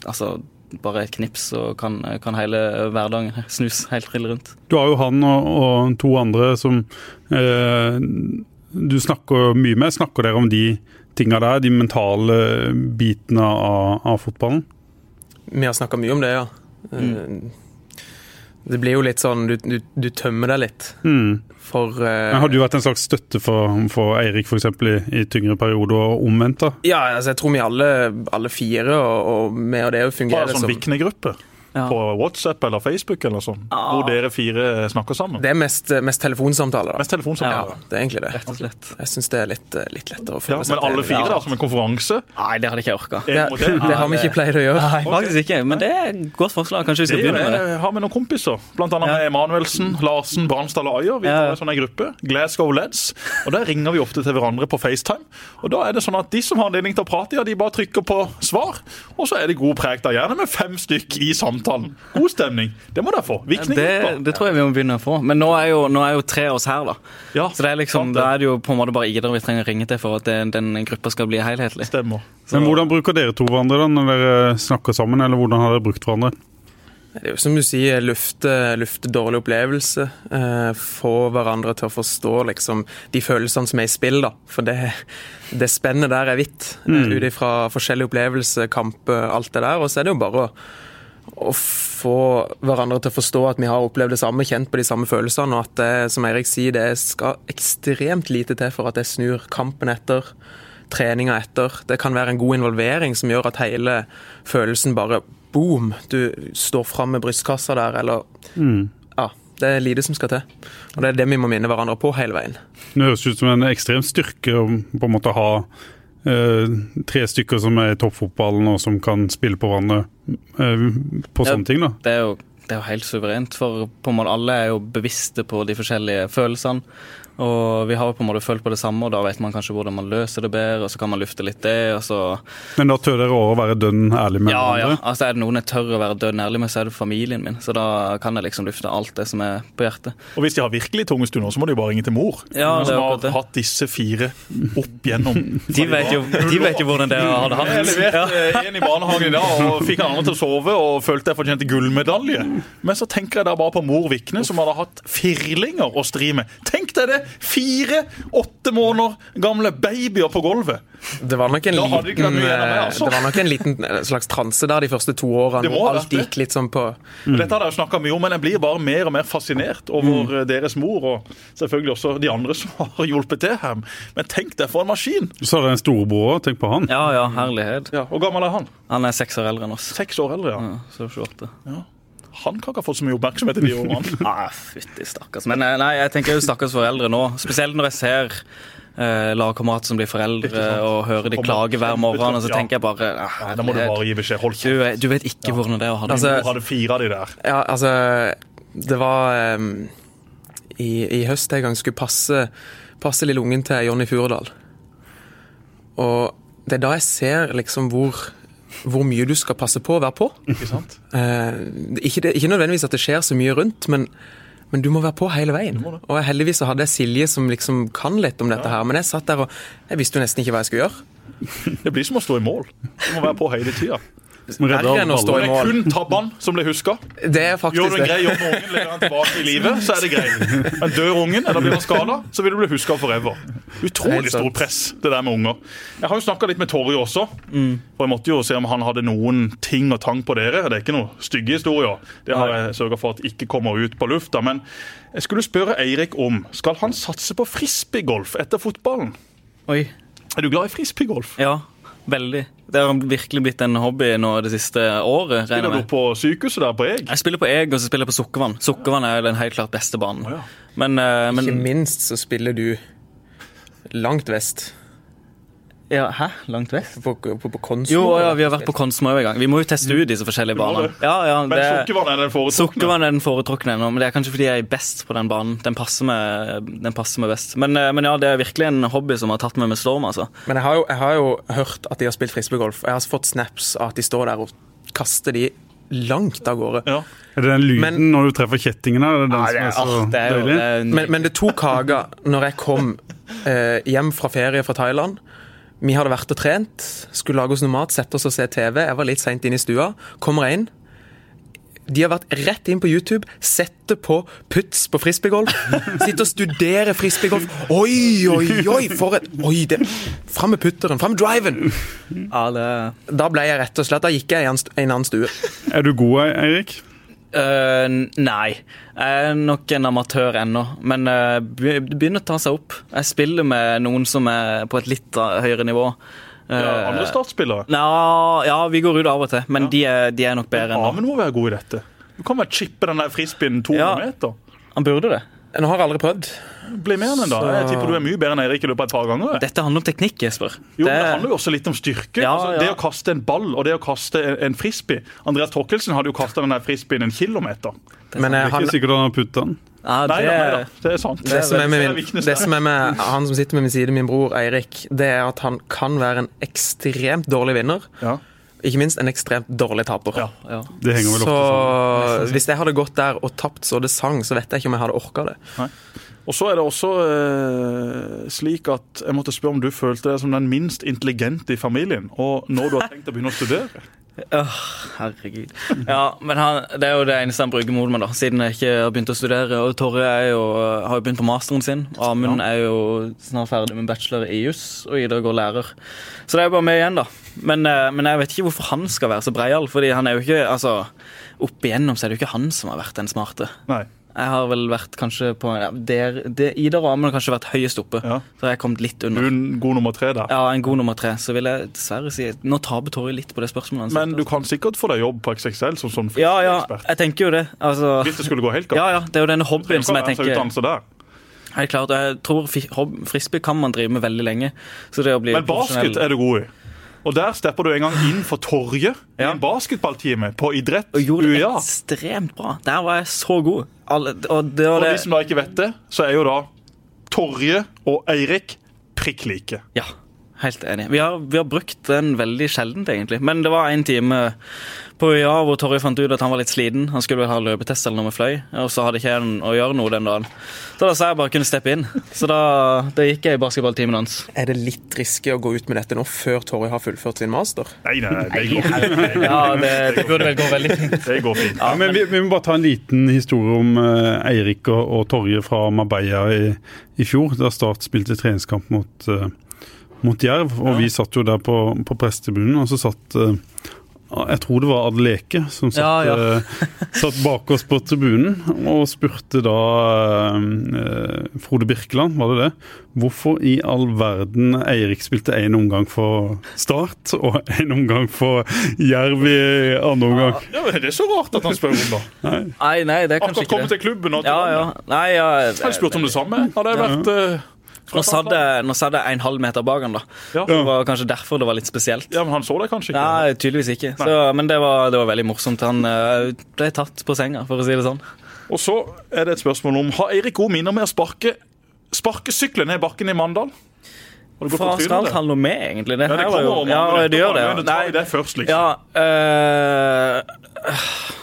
[SPEAKER 3] Altså, bare et knips, så kan, kan hele hverdagen snus helt trill rundt.
[SPEAKER 1] Du har jo han og, og to andre som eh, du snakker mye med. Snakker dere om de tinga der, de mentale bitene av, av fotballen?
[SPEAKER 4] Vi har snakka mye om det, ja. Mm. Det blir jo litt sånn Du, du, du tømmer deg litt
[SPEAKER 1] Mm.
[SPEAKER 4] for uh,
[SPEAKER 1] Men Har du vært en slags støtte for, for Eirik for eksempel, i, i tyngre perioder, og omvendt? da?
[SPEAKER 4] Ja, altså, jeg tror vi alle, alle fire, og, og vi og det
[SPEAKER 2] Bare
[SPEAKER 4] fungerer
[SPEAKER 2] sånn
[SPEAKER 4] som
[SPEAKER 2] Vikne-gruppe
[SPEAKER 3] Ja.
[SPEAKER 2] på WhatsApp eller Facebook eller sånn, hvor dere fire snakker sammen.
[SPEAKER 4] Det er mest, mest telefonsamtaler, da.
[SPEAKER 2] Mest telefonsamtaler.
[SPEAKER 4] Ja, det er egentlig det.
[SPEAKER 3] Rett og slett.
[SPEAKER 4] Jeg syns det er litt, eh, litt lettere å
[SPEAKER 2] Ja,
[SPEAKER 4] føle seg
[SPEAKER 2] men alle fire da, som en konferanse.
[SPEAKER 3] Nei, det hadde ikke jeg orka.
[SPEAKER 4] Det,
[SPEAKER 2] Det,
[SPEAKER 4] det har vi ikke pleid å gjøre.
[SPEAKER 3] Nei, faktisk ikke. Men det er et godt forslag. Kanskje vi skal
[SPEAKER 2] Det
[SPEAKER 3] begynne med det.
[SPEAKER 2] har vi noen kompiser, blant annet
[SPEAKER 3] Ja.
[SPEAKER 2] med Emanuelsen, Larsen, Bransdal og Ayer. Vi
[SPEAKER 3] Ja,
[SPEAKER 2] tar
[SPEAKER 3] ja.
[SPEAKER 2] en sånn gruppe, Glasgow Leds, og der ringer vi ofte til hverandre på FaceTime. Og da er det sånn at de som har anledning til å prate, ja, de bare trykker på svar, og så er det god preg der, gjerne med fem stykk i samtalen. God stemning. Det må dere få.
[SPEAKER 3] Det,
[SPEAKER 2] Vikning.
[SPEAKER 3] det tror jeg vi må begynne å få. Men nå er jo, nå er jo tre av oss her, da.
[SPEAKER 2] Ja,
[SPEAKER 3] Så det er liksom,
[SPEAKER 2] sant det.
[SPEAKER 3] da er det jo på en måte bare Idar vi trenger å ringe til for at det, den gruppa skal bli helhetlig.
[SPEAKER 2] Stemmer.
[SPEAKER 1] Men Hvordan bruker dere to hverandre da, når dere snakker sammen, eller hvordan har dere brukt hverandre?
[SPEAKER 4] Det er jo som du sier, lufte, lufte dårlig opplevelse. Eh, få hverandre til å forstå liksom, de følelsene som er i spill. da. For det, det spennet der er vidt. Mm. Ut ifra forskjellige opplevelser, kamper, alt det der. Og så er det jo bare å, å få hverandre til å forstå at vi har opplevd det samme, kjent på de samme følelsene, og at det, som Eirik sier, det skal ekstremt lite til for at jeg snur kampen etter. Treninga etter. Det kan være en god involvering som gjør at hele følelsen bare boom, du står fram med brystkassa der, eller Ja. Det er lite som skal til. Og det er det vi må minne hverandre på hele veien.
[SPEAKER 1] Det høres ut som en ekstrem styrke å på en måte ha tre stykker som er i toppfotballen og som kan spille på hverandre på på
[SPEAKER 3] Ja.
[SPEAKER 1] sånne ting. da.
[SPEAKER 3] Det er jo, det er jo helt suverent, for på en måte alle er jo bevisste på de forskjellige følelsene. Og vi har jo på en måte følt på det samme, og da vet man kanskje hvordan man løser det bedre, og så kan man lufte litt det, og så
[SPEAKER 1] Men da tør dere å være dønn ærlig med
[SPEAKER 3] Ja, ja. Altså, er det noen jeg tør å være dønn ærlig med, så er det familien min. Så da kan jeg liksom lufte alt det som er på hjertet.
[SPEAKER 2] Og hvis de har virkelig tunge stunder, så må de jo bare ringe til mor.
[SPEAKER 3] Ja, det er
[SPEAKER 2] som
[SPEAKER 3] har det.
[SPEAKER 2] har hatt disse fire opp gjennom.
[SPEAKER 3] De vet jo, de vet jo hvordan dere hadde
[SPEAKER 2] Jeg
[SPEAKER 3] hatt.
[SPEAKER 2] leverte en i barnehagen i dag og fikk en andre til å sove og følte jeg fortjente gullmedalje. Men så tenker jeg da bare på mor Vikne, som hadde hatt firlinger å stri med. Tenk deg det! Fire åtte måneder gamle babyer på gulvet.
[SPEAKER 4] Det var nok en liten, eh,
[SPEAKER 2] altså.
[SPEAKER 4] det var nok en liten eh, slags transe der de første to årene, hvor alt gikk litt sånn på
[SPEAKER 2] Dette hadde jeg snakka snakket mye om, men jeg blir bare mer og mer fascinert over mm. deres mor, og selvfølgelig også de andre som har hjulpet til her. Men tenk deg for en maskin!
[SPEAKER 1] Så har dere en storebror òg, tenk på han.
[SPEAKER 3] Ja, ja, herlighet.
[SPEAKER 2] Ja, Hvor gammel er han?
[SPEAKER 3] Han er seks år eldre enn oss.
[SPEAKER 2] Seks år eldre, ja.
[SPEAKER 3] Ja, så 28.
[SPEAKER 2] Han kan ikke ha fått så mye oppmerksomhet i de årene.
[SPEAKER 3] Ah, Fytti stakkars. Men eh, nei, jeg tenker jo stakkars foreldre nå. Spesielt når jeg ser eh, lagkamerater som blir foreldre, og hører de klage hver morgen, og så tenker jeg bare ah,
[SPEAKER 2] Nei, Da må du bare gi beskjed. Hold
[SPEAKER 3] du,
[SPEAKER 2] kjeft.
[SPEAKER 3] du vet ikke hvordan det er å ha det.
[SPEAKER 4] Altså,
[SPEAKER 2] Du hadde fire av de der.
[SPEAKER 4] Ja, altså Det var um, i, I høst en gang skulle passe, passe lille ungen til Jonny Furudal. Og det er da jeg ser liksom hvor, hvor mye du skal passe på å være på.
[SPEAKER 2] Ikke sant?
[SPEAKER 4] Eh, ikke, det, ikke nødvendigvis at det skjer så mye rundt, men, men du må være på hele veien. Og heldigvis så hadde jeg Silje som liksom kan litt om dette her, men jeg satt der og jeg visste jo nesten ikke hva jeg skulle gjøre.
[SPEAKER 2] Det blir som å stå i mål. Du må være på hele tida.
[SPEAKER 4] Verre enn å stå
[SPEAKER 2] Det
[SPEAKER 4] i mål.
[SPEAKER 2] kun tabbene som blir huska.
[SPEAKER 4] Det er
[SPEAKER 2] Gjør du en grei jobb med ungen, legger han tilbake i livet, så er det greit. Men dør ungen, eller blir han skada, så vil du bli huska forever. Utrolig stor press, det der med unger. Jeg har jo snakka litt med Torje også. For jeg måtte jo se om han hadde noen ting og tang på dere. Det er ikke noen stygge historier. Det har jeg sørga for at ikke kommer ut på lufta. Men jeg skulle spørre Eirik om Skal han satse på frisbeegolf etter fotballen?
[SPEAKER 3] Oi.
[SPEAKER 2] Er du glad i frisbeegolf?
[SPEAKER 3] Ja, veldig. Det har virkelig blitt en hobby nå det siste året.
[SPEAKER 2] Spiller du på sykehuset der på Eg?
[SPEAKER 3] Jeg spiller på Eg, og så spiller jeg på Sukkervann. Sukkervann er den helt klart beste banen.
[SPEAKER 2] Oh, ja.
[SPEAKER 3] Men, eh, men
[SPEAKER 4] Ikke minst så spiller du langt vest.
[SPEAKER 3] Ja, Hæ? Langt vest?
[SPEAKER 4] På, på, på Konsmo.
[SPEAKER 3] Jo, ja, vi har vært på Konsmo en gang. Vi må jo teste ut disse forskjellige banene.
[SPEAKER 2] det.
[SPEAKER 3] Ja, ja,
[SPEAKER 2] Men
[SPEAKER 3] det,
[SPEAKER 2] sukkervann er den foretrukne.
[SPEAKER 3] Sukkervann er den foretrukne ennå, men det er kanskje fordi jeg er best på den banen. Den passer meg, den passer meg best. Men, eh, men ja, det er virkelig en hobby som har tatt meg med storm, altså.
[SPEAKER 4] Men jeg har, jo, jeg har jo hørt at de har spilt frisbeegolf. Jeg har fått snaps av at de står der og kaster de langt av gårde.
[SPEAKER 2] Ja.
[SPEAKER 1] Er det den lyden
[SPEAKER 4] Men-
[SPEAKER 1] når du treffer kjettingene? Er det den
[SPEAKER 3] Ja,
[SPEAKER 1] som
[SPEAKER 3] det,
[SPEAKER 1] er
[SPEAKER 3] er,
[SPEAKER 1] så
[SPEAKER 3] ah, det er jo
[SPEAKER 1] deilig?
[SPEAKER 3] det er,
[SPEAKER 4] Men, men det tok haga når jeg kom eh, hjem fra ferie fra Thailand. Vi hadde vært og trent, skulle lage oss noe mat, sette oss og se TV. Jeg var litt seint inn i stua. Kommer jeg inn. De har vært rett inn på YouTube, sette på puts på frisbeegolf. Sitte og studere frisbeegolf. Oi, oi, oi! For et Oi, det Fram med putteren, fram med driven!
[SPEAKER 3] ja, det
[SPEAKER 4] Da ble jeg rett og slett Da gikk jeg i en en annen stue.
[SPEAKER 1] Er du god, Eirik?
[SPEAKER 3] Eh, nei. Jeg er nok en amatør ennå, men det begynner å ta seg opp. Jeg spiller med noen som er på et litt eh, høyere nivå.
[SPEAKER 2] Ja,
[SPEAKER 3] Eh,
[SPEAKER 2] andre startspillere.
[SPEAKER 3] Nja, ja, vi går ut av og til, men de, er, de er nok bedre men
[SPEAKER 2] Amund må være god i dette. Du kan vel chippe den der frispinnen 200
[SPEAKER 3] Ja.
[SPEAKER 2] meter.
[SPEAKER 3] Han burde det.
[SPEAKER 4] Nå har jeg aldri prøvd.
[SPEAKER 2] Bli med den da.
[SPEAKER 4] Så-
[SPEAKER 2] Jeg tipper du er mye bedre enn Eirik i løpet av et par ganger.
[SPEAKER 3] Dette handler om teknikk, Jesper.
[SPEAKER 2] Jo, men
[SPEAKER 3] Det-
[SPEAKER 2] Det handler jo også litt om styrke.
[SPEAKER 3] Ja,
[SPEAKER 2] altså,
[SPEAKER 3] ja.
[SPEAKER 2] Det å kaste en ball og det å kaste en, en frisbee. Andreas Torkelsen hadde jo kasta den der frisbeen en kilometer.
[SPEAKER 4] Men
[SPEAKER 1] Det
[SPEAKER 4] eh,
[SPEAKER 1] er ikke sikkert han har putta den.
[SPEAKER 3] ja,
[SPEAKER 2] Nei
[SPEAKER 3] det,
[SPEAKER 2] da, nei da, det er sant.
[SPEAKER 4] det som er med, min, det som er med han som sitter med min side, min bror Eirik, det er at han kan være en ekstremt dårlig vinner.
[SPEAKER 2] Ja.
[SPEAKER 4] Ikke minst en ekstremt dårlig taper.
[SPEAKER 2] Ja.
[SPEAKER 3] ja.
[SPEAKER 1] Det henger vel
[SPEAKER 4] Så
[SPEAKER 1] ofte sammen.
[SPEAKER 4] hvis jeg hadde gått der og tapt så det sang, så vet jeg ikke om jeg hadde orka det.
[SPEAKER 2] Og så er det også eh, slik at jeg måtte spørre om du følte deg som den minst intelligente i familien, og når du har tenkt å begynne å studere.
[SPEAKER 3] Åh, herregud. Ja, men han, det er jo det eneste han bruker mot meg, da, siden jeg ikke har begynt å studere. Og Torre jo, har jo begynt på masteren sin. Amund er jo snart ferdig med bachelor i juss, og Ida går lærer. Så det er jo bare meg igjen, da. Men, eh, men jeg vet ikke hvorfor han skal være så breial, fordi han er jo ikke altså, Opp igjennom så er det jo ikke han som har vært den smarte.
[SPEAKER 2] Nei.
[SPEAKER 3] Jeg har vel vært kanskje på ja, der, der, Ida Amund har kanskje vært høyest oppe.
[SPEAKER 2] Ja.
[SPEAKER 3] Så har jeg kommet litt
[SPEAKER 2] Du er
[SPEAKER 3] under.
[SPEAKER 2] en god nummer tre der.
[SPEAKER 3] Ja, en god nummer tre. Så vil jeg dessverre si Nå taper Torje litt på det spørsmålet.
[SPEAKER 2] Men du kan sikkert få deg jobb på XXL som sånn
[SPEAKER 3] Ja, ja,
[SPEAKER 2] ekspert.
[SPEAKER 3] jeg tenker jo det. Altså,
[SPEAKER 2] Hvis det skulle gå helt galt.
[SPEAKER 3] ja, ja, det er jo denne hobbyen som jeg tenker
[SPEAKER 2] altså.
[SPEAKER 3] Helt klart, og Jeg tror frisbee kan man drive med veldig lenge. Så det å bli
[SPEAKER 2] Men basket er du god i. Og der stepper du en gang inn for Torje i
[SPEAKER 3] Ja.
[SPEAKER 2] en basketballtime på idrett
[SPEAKER 3] Og gjorde det
[SPEAKER 2] UiA.
[SPEAKER 3] ekstremt bra. Der var jeg så god. Alle, og det
[SPEAKER 2] og,
[SPEAKER 3] det...
[SPEAKER 2] og de som da ikke vet det, så er jo da Torje og Eirik prikk like.
[SPEAKER 3] Ja, helt enig. Vi har, vi har brukt den veldig sjeldent, egentlig. Men det var en time på UiA hvor Torje fant ut at han var litt sliten. Han skulle vel ha løpetest eller noe med fløy, og så hadde ikke han å gjøre noe den dagen. Så da sa jeg bare kunne steppe inn. Så da, da gikk jeg i basketballtimen hans.
[SPEAKER 4] Er det litt risky å gå ut med dette nå, før Torje har fullført sin master?
[SPEAKER 2] Nei, nei, nei, det går fint.
[SPEAKER 3] Ja, det, det burde vel gå veldig fint.
[SPEAKER 2] Det går fint.
[SPEAKER 1] Ja, men vi, vi må bare ta en liten historie om uh, Eirik og, og Torje fra Marbella i, i fjor, da Start spilte treningskamp mot, eh, mot Jerv. Og vi satt jo der på, på prestebunnen, og så satt eh, jeg tror det var Adeleke som satt,
[SPEAKER 3] Ja, ja.
[SPEAKER 1] eh, satt bak oss på tribunen og spurte da eh, Frode Birkeland, var det det? Hvorfor i all verden Eirik spilte én omgang for Start og én omgang for Jerv i andre omgang?
[SPEAKER 2] Ja, men Det er så rart at han spør om det.
[SPEAKER 3] Nei, nei, det er kanskje
[SPEAKER 2] Akkurat
[SPEAKER 3] ikke
[SPEAKER 2] kommet til klubben. Og
[SPEAKER 3] Ja, ja. Nei, ja,
[SPEAKER 2] Jeg spurte spurt om det samme. Hadde jeg vært eh,
[SPEAKER 3] Nå satt jeg, en halv meter bak han, da.
[SPEAKER 2] Ja.
[SPEAKER 3] Det var kanskje derfor det var litt spesielt.
[SPEAKER 2] Ja, men han så deg kanskje ikke?
[SPEAKER 3] Nei, tydeligvis ikke. Så, men det var, det var veldig morsomt. Han eh, ble tatt på senga, for å si det sånn.
[SPEAKER 2] Og så er det et spørsmål om Har Eirik gode minner med å sparke sparkesykler ned bakken i Mandal? Hva
[SPEAKER 3] skal han noe med, egentlig? Det
[SPEAKER 2] Ja, det kommer om
[SPEAKER 3] Ja,
[SPEAKER 2] det,
[SPEAKER 3] det gjør det.
[SPEAKER 2] Ja. Nei, det først, liksom.
[SPEAKER 3] Ja, øh,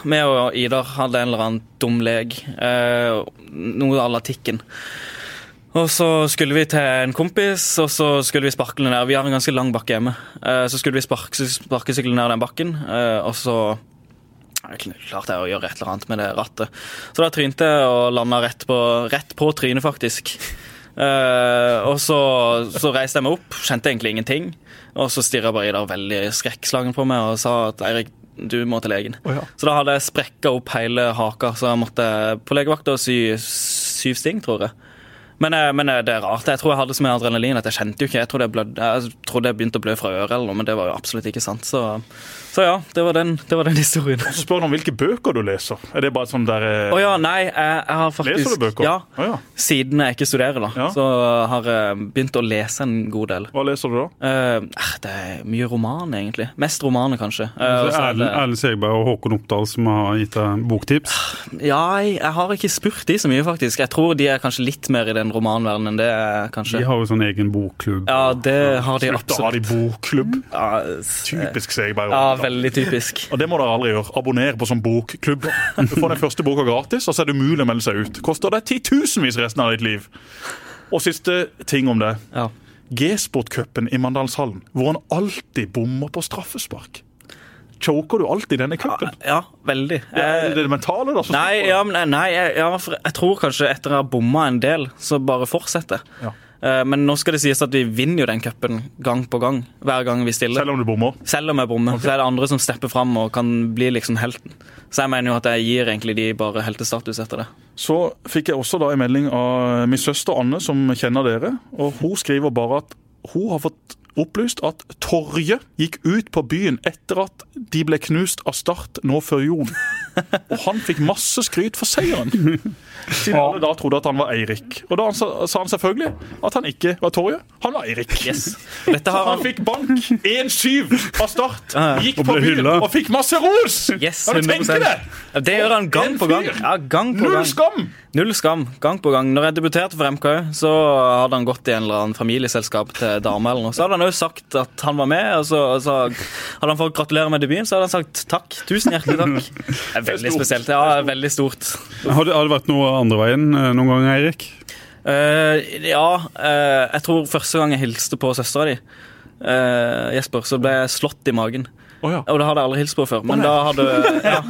[SPEAKER 3] Vi og Idar hadde en eller annen dum lek. Øh, noe à la Tikken. Og så skulle vi til en kompis, og så skulle vi sparkle ned. Vi har en ganske lang bakke hjemme. Eh, så skulle vi sparke, sparkesykle ned den bakken, eh, og så klarte jeg å gjøre et eller annet med det rattet. Så da trynte jeg og landa rett på, rett på trynet, faktisk. Eh, og så, så reiste jeg meg opp, kjente egentlig ingenting. Og så stirra Idar veldig skrekkslagen på meg og sa at Eirik, du må til legen.
[SPEAKER 2] Oh, ja.
[SPEAKER 3] Så da hadde jeg sprekka opp hele haka, så jeg måtte på legevakta og sy syv sting, tror jeg. Men, eh, men eh, det er rart. Jeg tror jeg hadde så mye adrenalin at jeg kjente jo ikke. Jeg trodde jeg, blød, jeg trodde jeg begynte å blø fra øret, eller noe, men det var jo absolutt ikke sant. Så, så ja, det var den, det var den historien.
[SPEAKER 2] Og så spør du om hvilke bøker du leser. Er det bare sånn der
[SPEAKER 3] Å ja, nei, jeg, jeg har faktisk
[SPEAKER 2] Leser du bøker?
[SPEAKER 3] Ja,
[SPEAKER 2] Å, ja.
[SPEAKER 3] Siden jeg ikke studerer, da,
[SPEAKER 2] Ja.
[SPEAKER 3] så har jeg begynt å lese en god del.
[SPEAKER 2] Hva leser du da?
[SPEAKER 3] Eh, eh, det er mye roman, egentlig. Mest romaner, kanskje.
[SPEAKER 1] Erlend Segberg og Håkon Oppdal som har gitt deg boktips.
[SPEAKER 3] Ja, jeg, jeg har ikke spurt de så mye, faktisk. Jeg tror de er kanskje litt mer i den romanverdenen enn det kanskje.
[SPEAKER 1] De har jo sånn egen bokklubb.
[SPEAKER 3] Ja, det har de
[SPEAKER 2] Slutt å ha de bokklubb.
[SPEAKER 3] Ja, s-
[SPEAKER 2] Typisk bare.
[SPEAKER 3] ja, veldig typisk.
[SPEAKER 2] Og det må dere aldri gjøre. Abonner på sånn bokklubb. Du får den første boka gratis, og så er det umulig å melde seg ut. Koster deg titusenvis resten av ditt liv. Og siste ting om det.
[SPEAKER 3] Ja.
[SPEAKER 2] G-sportcupen i Mandalshallen, hvor han alltid bommer på straffespark. Choker du alltid denne cupen?
[SPEAKER 3] ja, veldig.
[SPEAKER 2] Er
[SPEAKER 3] det,
[SPEAKER 2] det det mentale, da?
[SPEAKER 3] Nei, ja, men, nei jeg, ja, jeg tror kanskje etter å ha bomma en del, så bare fortsetter.
[SPEAKER 2] Ja.
[SPEAKER 3] Eh, Men nå skal det sies at vi vinner jo den cupen gang på gang, hver gang vi stiller.
[SPEAKER 2] Selv om du bommer.
[SPEAKER 3] Selv om jeg bommer, så er det andre som stepper fram og kan bli liksom helten. Så jeg mener jo at jeg gir egentlig de bare heltestatus etter det.
[SPEAKER 2] Så fikk jeg også da en melding av min søster Anne, som kjenner dere. og Hun skriver bare at hun har fått opplyst at Torje gikk ut på byen etter at de ble knust av Start nå før jul. Og han fikk masse skryt for seieren. Siden alle da trodde at han var Eirik. Og da sa sa han selvfølgelig at han ikke var Torje, han var Eirik.
[SPEAKER 3] Yes.
[SPEAKER 2] Han
[SPEAKER 3] han
[SPEAKER 2] fikk bank 1-7 av Start. Gikk på byen og fikk masse ros!
[SPEAKER 3] Yes,
[SPEAKER 2] Kan du tenke
[SPEAKER 3] 100%.
[SPEAKER 2] deg?
[SPEAKER 3] Det gjør han gang på gang. Ja, gang på
[SPEAKER 2] Null skam!
[SPEAKER 3] Null skam. Gang på gang. Når jeg debuterte for MK, så hadde han gått i en eller annen familieselskap til dame eller noe. Så hadde han òg sagt at han var med, og så, og så hadde han fått gratulere med debuten. Så hadde han sagt takk. Tusen hjertelig takk. Det er veldig spesielt. Ja, veldig stort.
[SPEAKER 1] Har det, har det vært noe andre veien eh, noen gang, Eirik?
[SPEAKER 3] Uh, ja, Uh, jeg tror første gang jeg hilste på søstera di, uh, Jesper, så ble jeg slått i magen.
[SPEAKER 2] Oh, ja.
[SPEAKER 3] Og det hadde jeg aldri hilst på før. Men, da hadde, ja.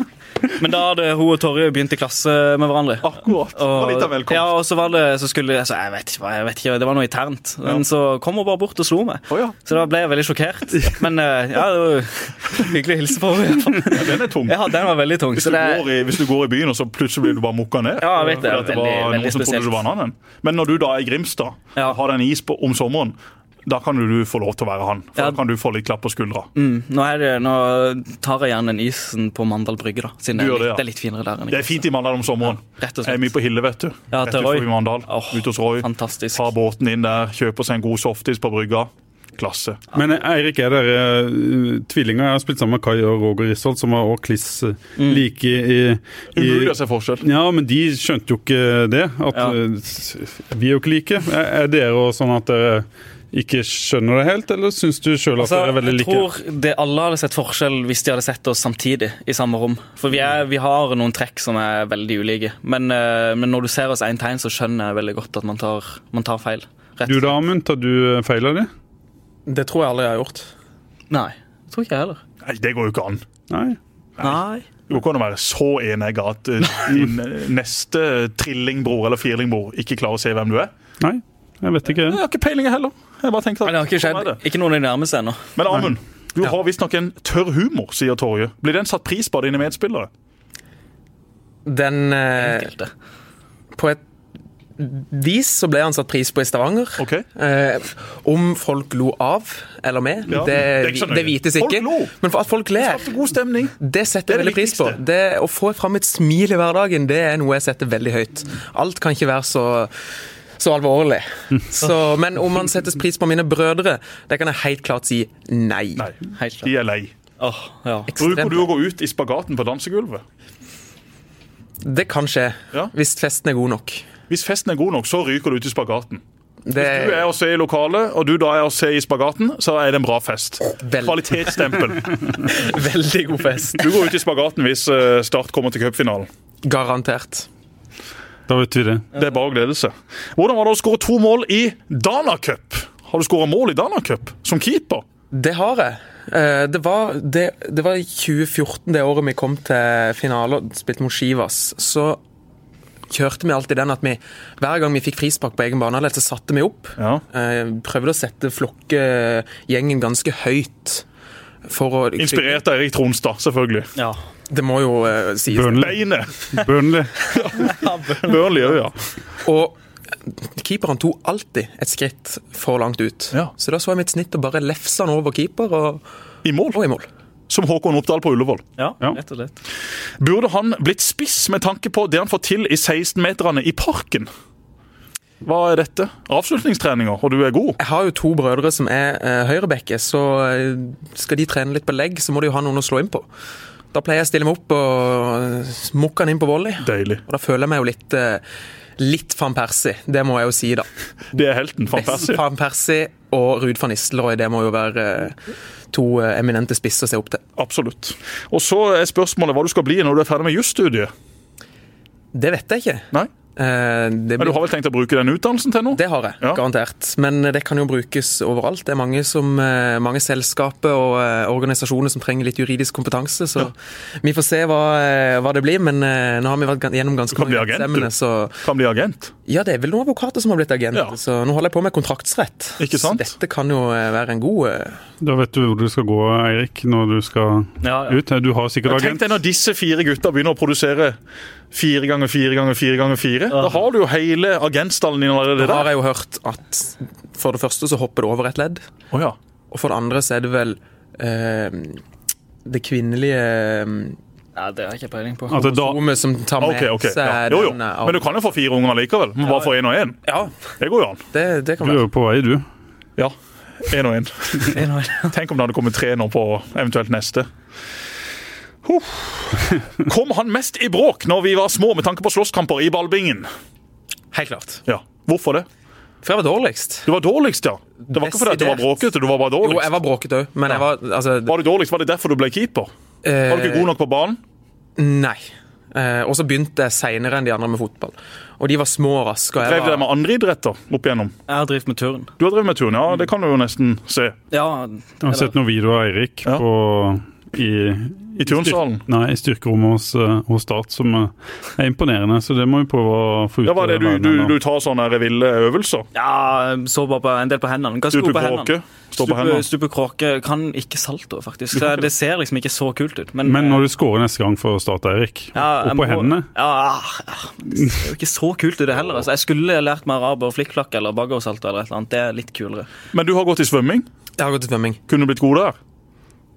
[SPEAKER 3] Men da hadde hun og Torje begynt i klasse med hverandre.
[SPEAKER 2] Akkurat. Av velkomst.
[SPEAKER 3] ja, og så var det så skulle altså, jeg, vet ikke, jeg vet ikke, Det var noe internt. Men så kom hun bare bort og slo meg.
[SPEAKER 2] Oh, ja.
[SPEAKER 3] Så da ble jeg veldig sjokkert. Men eh, ja, det var hyggelig å hilse på henne.
[SPEAKER 2] Ja, den er tung.
[SPEAKER 3] Ja, den var veldig tung.
[SPEAKER 2] Hvis
[SPEAKER 3] Så
[SPEAKER 2] du,
[SPEAKER 3] det,
[SPEAKER 2] går i, hvis du går i byen, og så plutselig blir du bare mokka ned.
[SPEAKER 3] Ja, jeg vet det.
[SPEAKER 2] Det
[SPEAKER 3] Veldig-
[SPEAKER 2] var
[SPEAKER 3] veldig
[SPEAKER 2] noen som trodde
[SPEAKER 3] spesielt.
[SPEAKER 2] du var en annen. Men når du da er i Grimstad
[SPEAKER 3] Ja.
[SPEAKER 2] har den is på, om sommeren, da kan du få lov til å være han. For
[SPEAKER 3] Ja.
[SPEAKER 2] Da kan du få litt klapp på skuldra.
[SPEAKER 3] mm, nå, er det, nå tar jeg gjerne den isen på Mandal brygge, da. Siden det er,
[SPEAKER 2] litt, det, ja.
[SPEAKER 3] det er litt finere der. enn i
[SPEAKER 2] Det er fint i Mandal om sommeren.
[SPEAKER 3] Rett og slett.
[SPEAKER 2] Jeg er mye på Hille, vet du.
[SPEAKER 3] Ja,
[SPEAKER 2] Rett utenfor Mandal.
[SPEAKER 3] Åh,
[SPEAKER 2] Ute hos Roy.
[SPEAKER 3] Fantastisk.
[SPEAKER 2] Tar båten inn der, kjøper seg en god softis på brygga. Klasse.
[SPEAKER 1] Men eh, Eirik, er dere uh, tvillinger? Jeg har spilt sammen med Kai og Roger Risholt, som var også kliss eh,
[SPEAKER 3] Mm.
[SPEAKER 1] like i, i
[SPEAKER 2] Umulig å se forskjell.
[SPEAKER 1] Ja, men de skjønte jo ikke det. At
[SPEAKER 3] Ja.
[SPEAKER 1] vi er jo ikke like. Er, er dere òg sånn at dere ikke skjønner det helt, eller syns du sjøl at
[SPEAKER 3] Altså,
[SPEAKER 1] dere er veldig
[SPEAKER 3] jeg tror det alle hadde sett forskjell hvis de hadde sett oss samtidig i samme rom. For vi, er, vi har noen trekk som er veldig ulike. Men, eh, men når du ser oss én tegn, så skjønner jeg veldig godt at man tar, man tar feil. Rett.
[SPEAKER 1] Du da, Amund, tar du eh, feil av det?
[SPEAKER 4] Det tror jeg aldri jeg har gjort.
[SPEAKER 3] Nei, det tror ikke jeg heller.
[SPEAKER 2] Nei, det går jo ikke an.
[SPEAKER 1] Nei.
[SPEAKER 3] Nei.
[SPEAKER 2] Det går ikke an å være så enegga at eh, din neste trillingbror eller firlingbror ikke klarer å se hvem du er.
[SPEAKER 1] Nei, jeg vet ikke.
[SPEAKER 2] Jeg har ikke peiling, jeg heller. Jeg bare tenkte at
[SPEAKER 3] Men det har ikke
[SPEAKER 2] sånn
[SPEAKER 3] skjedd.
[SPEAKER 2] det.
[SPEAKER 3] Ikke noen av de nærmeste ennå.
[SPEAKER 2] Men Amund, du
[SPEAKER 4] Ja.
[SPEAKER 2] har visstnok en tørr humor, sier Torje. Blir den satt pris på av dine medspillere?
[SPEAKER 4] Den eh. På et vis så ble han satt pris på i Stavanger.
[SPEAKER 2] Ok.
[SPEAKER 4] Eh, om folk lo av eller med,
[SPEAKER 2] Ja,
[SPEAKER 4] det,
[SPEAKER 2] det ikke
[SPEAKER 4] det vites
[SPEAKER 2] Folk
[SPEAKER 4] ikke.
[SPEAKER 2] lo.
[SPEAKER 4] Men for at folk ler, det setter
[SPEAKER 2] Det er
[SPEAKER 4] jeg veldig pris på. Det, å få fram et smil i hverdagen, det er noe jeg setter veldig høyt. Alt kan ikke være så så alvorlig. Så, men om man settes pris på mine brødre, det kan jeg helt klart si nei.
[SPEAKER 2] Nei,
[SPEAKER 3] klart.
[SPEAKER 2] de er lei.
[SPEAKER 3] Oh, ja.
[SPEAKER 2] Bruker du å gå ut i spagaten på dansegulvet?
[SPEAKER 4] Det kan skje,
[SPEAKER 2] Ja.
[SPEAKER 4] hvis festen er god nok.
[SPEAKER 2] Hvis festen er god nok, så ryker du ut i spagaten.
[SPEAKER 4] Det,
[SPEAKER 2] Hvis du er å se i lokalet, og du da er å se i spagaten, så er det en bra fest.
[SPEAKER 4] Vel.
[SPEAKER 2] Kvalitetsstempel.
[SPEAKER 4] veldig god fest.
[SPEAKER 2] Du går ut i spagaten hvis eh, Start kommer til cupfinalen.
[SPEAKER 4] Garantert.
[SPEAKER 1] Da vet vi det.
[SPEAKER 2] Det er bare å glede seg. Hvordan var det å skåre to mål i Dana Cup? Har du skåra mål i Dana Cup som keeper?
[SPEAKER 4] Det har jeg. Eh, Det var, det, det var i 2014, det året vi kom til finale og spilte mot Skivas. Så kjørte vi alltid den at vi hver gang vi fikk frispark på egen banehalvdel, så satte vi opp.
[SPEAKER 2] Ja.
[SPEAKER 4] Eh, Prøvde å sette flokkegjengen ganske høyt. For å
[SPEAKER 2] Inspirert av Erik Tronstad, selvfølgelig.
[SPEAKER 3] ja.
[SPEAKER 4] Det må jo uh, sies.
[SPEAKER 1] Burnley. Burnley.
[SPEAKER 2] Burnley òg, ja.
[SPEAKER 4] Og keeperen tok alltid et skritt for langt ut.
[SPEAKER 2] Ja.
[SPEAKER 4] Så da så jeg mitt snitt og bare lefsa han over keeper og,
[SPEAKER 2] I mål.
[SPEAKER 4] og i mål.
[SPEAKER 2] Som Håkon Oppdal på Ullevål.
[SPEAKER 3] ja,
[SPEAKER 1] Ja.
[SPEAKER 3] rett og lett.
[SPEAKER 2] Burde han blitt spiss med tanke på det han får til i 16-meterne i parken? Hva er dette? Avslutningstreninger, og du er god?
[SPEAKER 4] Jeg har jo to brødre som er uh, høyrebekke, så eh, skal de trene litt på legg, så må de jo ha noen å slå inn på. Da pleier jeg å stille meg opp og smukke han inn på volley.
[SPEAKER 2] Deilig.
[SPEAKER 4] Og da føler jeg meg jo litt eh, Litt van Persie, det må jeg jo si, da.
[SPEAKER 2] Det er helten. Van Persie.
[SPEAKER 4] van Persie og Ruud van Nistelrooy, det må jo være eh, to eh, eminente spisser å se opp til.
[SPEAKER 2] Absolutt. Og så er spørsmålet hva du skal bli når du er ferdig med jusstudiet.
[SPEAKER 4] Det vet jeg ikke.
[SPEAKER 2] Nei?
[SPEAKER 4] Eh, det,
[SPEAKER 2] Men du har vel tenkt å bruke den utdannelsen til noe?
[SPEAKER 4] det har jeg,
[SPEAKER 2] Ja.
[SPEAKER 4] garantert. Men det kan jo brukes overalt. Det er mange, som, eh, mange selskaper og eh, organisasjoner som trenger litt juridisk kompetanse. Så vi får se hva, hva det blir. Men nå har vi vært gjennom ganske mange eksamene,
[SPEAKER 2] du. Kan bli agent.
[SPEAKER 4] Ja, det er vel noen advokater som har blitt agent,
[SPEAKER 2] Ja.
[SPEAKER 4] så nå holder jeg på med kontraktsrett.
[SPEAKER 2] Ikke sant?
[SPEAKER 4] Så dette kan jo eh, være en god eh,
[SPEAKER 1] Da vet du hvor du skal gå, Eirik, når du skal
[SPEAKER 3] Ja, ja.
[SPEAKER 1] ut. Du har sikkert agent.
[SPEAKER 2] Tenk deg når disse fire gutta begynner å produsere fire ganger fire ganger fire ganger fire. Da har du jo hele agentstallen din allerede
[SPEAKER 4] Da har jeg jo hørt at for det første så hopper det over et ledd,
[SPEAKER 2] oh, ja.
[SPEAKER 4] og for det andre så er det vel eh, det kvinnelige eh,
[SPEAKER 3] Ja, det har jeg ikke peiling på.
[SPEAKER 1] At det da,
[SPEAKER 4] som tar med
[SPEAKER 2] Ok, ok. Ja. Jo, jo. Men du kan jo få fire unger likevel. Må bare få én og én.
[SPEAKER 4] Ja,
[SPEAKER 2] Det går jo an.
[SPEAKER 4] det, det
[SPEAKER 1] du er jo på vei, du.
[SPEAKER 2] Ja. Én og én. Tenk om det hadde kommet tre nå på eventuelt neste. Huh. Kom han mest i bråk når vi var små med tanke på slåsskamper i ballbingen?
[SPEAKER 4] Helt klart.
[SPEAKER 2] Ja. Hvorfor det?
[SPEAKER 4] For jeg var dårligst.
[SPEAKER 2] Du var dårligst, ja. Det var ikke fordi du var bråkete, du var bare
[SPEAKER 4] Jo,
[SPEAKER 2] dårligst.
[SPEAKER 4] jeg var bråkete òg, men jeg var altså
[SPEAKER 2] Var du dårligst, var det derfor du ble keeper? Var du ikke god nok på banen?
[SPEAKER 4] Nei. Eh, og så begynte jeg seinere enn de andre med fotball. Og de var små og raske. og jeg
[SPEAKER 2] Drev dere
[SPEAKER 4] var-
[SPEAKER 2] med andre idretter opp igjennom?
[SPEAKER 3] Jeg har drevet med turn.
[SPEAKER 2] Du har drevet med turn, ja. Det kan du jo nesten se.
[SPEAKER 3] Ja,
[SPEAKER 1] Jeg har sett noen videoer av Eirik
[SPEAKER 2] Ja.
[SPEAKER 1] på, i,
[SPEAKER 2] I turnsalen.
[SPEAKER 1] Nei, i styrkerommet hos, eh, hos Start, som eh, er imponerende. Så det må vi prøve å få ut.
[SPEAKER 2] Ja, Var det du, du, du tar sånne ville øvelser?
[SPEAKER 3] ja så bare på en del på hendene. Hva
[SPEAKER 2] Stupe
[SPEAKER 3] på hendene. Stupe, stupe kråke kan ikke salto, faktisk.
[SPEAKER 2] Det,
[SPEAKER 3] Det ser liksom ikke så kult ut. Men,
[SPEAKER 1] Men når du scorer neste gang for Start, Eirik,
[SPEAKER 3] Ja,
[SPEAKER 1] opp på
[SPEAKER 3] må-
[SPEAKER 1] hendene
[SPEAKER 3] Ja, ja, Det ser jo ikke så kult ut, det heller. Altså, jeg skulle lært meg araber, flikkflakk eller baggersalto eller et eller annet. Det er litt kulere.
[SPEAKER 2] Men du har gått i svømming.
[SPEAKER 4] Jeg har gått i svømming.
[SPEAKER 2] Kunne du blitt god der?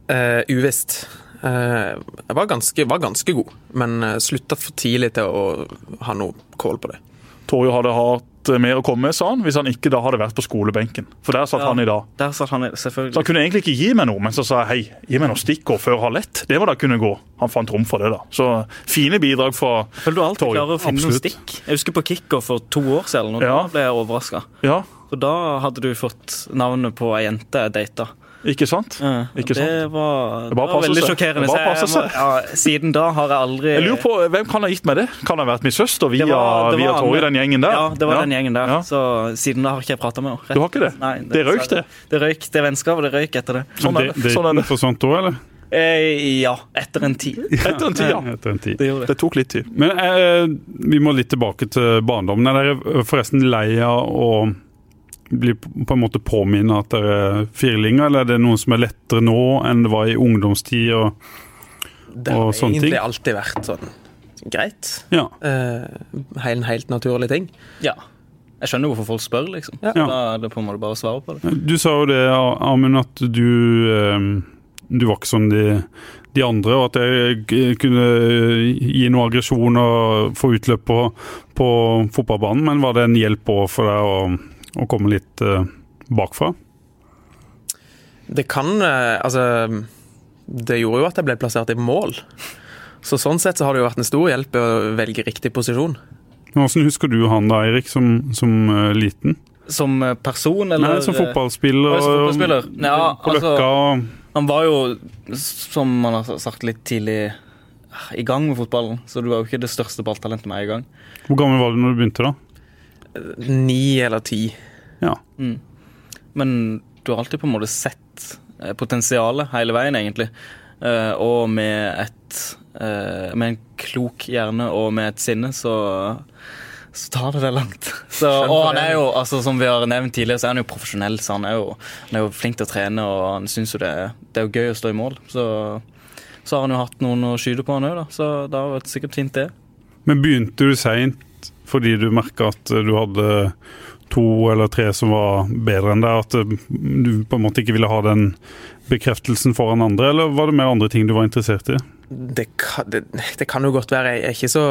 [SPEAKER 4] Uh, uvisst. Eh, jeg var ganske, var ganske god, men uh, slutta for tidlig til å ha noe kål på det.
[SPEAKER 2] Torjo hadde hatt eh, mer å komme med, sa han, hvis han ikke da hadde vært på skolebenken. For der satt
[SPEAKER 3] Ja.
[SPEAKER 2] han i dag.
[SPEAKER 3] Der satt han,
[SPEAKER 2] Så
[SPEAKER 3] selvfølgelig.
[SPEAKER 2] han kunne egentlig ikke gi meg noe, men så sa jeg hei, gi meg noe stikkord før halv ett. Det må da kunne gå. Han fant rom for det, da. Så fine bidrag fra
[SPEAKER 3] Føler du alltid klarer å finne noen stikk? Jeg husker på kickoff for to år siden, og
[SPEAKER 2] Ja.
[SPEAKER 3] da ble jeg overraska.
[SPEAKER 2] Ja,
[SPEAKER 3] For da hadde du fått navnet på ei jente jeg data.
[SPEAKER 2] Ikke sant?
[SPEAKER 3] Ja,
[SPEAKER 2] Ikke
[SPEAKER 3] det
[SPEAKER 2] sant?
[SPEAKER 3] var,
[SPEAKER 2] Det var,
[SPEAKER 3] det var veldig sjokkerende.
[SPEAKER 2] Det bare
[SPEAKER 3] jeg må- Ja, siden da har jeg aldri
[SPEAKER 2] Jeg lurer på, Hvem kan ha gitt meg det? Kan det ha vært min søster via,
[SPEAKER 3] Det var- det
[SPEAKER 2] via
[SPEAKER 3] var Anne.
[SPEAKER 2] den gjengen der?
[SPEAKER 3] Ja, det var den gjengen der.
[SPEAKER 2] Ja.
[SPEAKER 3] Så siden da har ikke jeg prata med henne.
[SPEAKER 2] Du har ikke det?
[SPEAKER 3] Nei,
[SPEAKER 2] Det røyk, det.
[SPEAKER 3] Det røyk, det vennskapet det røyk etter det.
[SPEAKER 2] Sånn er det.
[SPEAKER 1] det-
[SPEAKER 2] Sånn er det.
[SPEAKER 1] forsvant òg, eller?
[SPEAKER 3] Eh, ja, etter en tid.
[SPEAKER 2] Etter en tid, ja.
[SPEAKER 1] Etter en tid.
[SPEAKER 3] Det det.
[SPEAKER 2] Det tok litt tid.
[SPEAKER 1] Men eh, vi må litt tilbake til barndommen. Er dere forresten lei av å bli på en måte påminnet at dere er firlinger, eller er det noe som er lettere nå enn det var i ungdomstid? Og,
[SPEAKER 4] Det
[SPEAKER 1] Og
[SPEAKER 4] har egentlig alltid vært sånn greit.
[SPEAKER 1] ja.
[SPEAKER 4] Uh, en helt naturlig ting.
[SPEAKER 3] Ja. Jeg skjønner hvorfor folk spør, liksom.
[SPEAKER 4] Ja.
[SPEAKER 3] Da er det på en måte bare å svare på det.
[SPEAKER 1] Du sa jo det, Amund, at du eh, Du var ikke som de, de andre, og at jeg kunne gi noe aggresjon og få utløp på, på fotballbanen. Men var det en hjelp òg for deg å, å komme litt eh, bakfra?
[SPEAKER 4] Det kan eh, Altså Det gjorde jo at jeg ble plassert i mål. Så sånn sett så har det jo vært en stor hjelp å velge riktig posisjon.
[SPEAKER 1] Hvordan husker du han da, Eirik, som, som eh, liten?
[SPEAKER 3] Som person, eller
[SPEAKER 1] Nei, som fotballspiller.
[SPEAKER 3] Som fotballspiller?
[SPEAKER 1] og-
[SPEAKER 3] Ja,
[SPEAKER 1] på
[SPEAKER 3] altså-
[SPEAKER 1] Løkka og
[SPEAKER 3] Han var jo, som man har sagt litt tidlig, i gang med fotballen. Så du var jo ikke det største balltalentet med en gang.
[SPEAKER 1] Hvor gammel var du når du begynte, da?
[SPEAKER 4] Ni eller ti.
[SPEAKER 1] Ja.
[SPEAKER 3] Mm. Men du har alltid på en måte sett eh, potensialet hele veien, egentlig. Eh, og med et eh, Med en klok hjerne og med et sinne, så så tar det det langt. Så, og han er jo, altså som vi har nevnt tidligere, så er han jo profesjonell. Så han er jo, han er jo flink til å trene, og han syns jo det, det er jo gøy å stå i mål. Så, så har han jo hatt noen å skyte på, han òg, da. Så det har vært sikkert fint, det.
[SPEAKER 1] Men begynte du seint fordi du merka at du hadde to eller tre som var bedre enn deg? At eh, du på en måte ikke ville ha den bekreftelsen foran andre, eller var det mer andre ting du var interessert i?
[SPEAKER 4] Det kan, det, det kan jo godt være. Jeg, ikke så,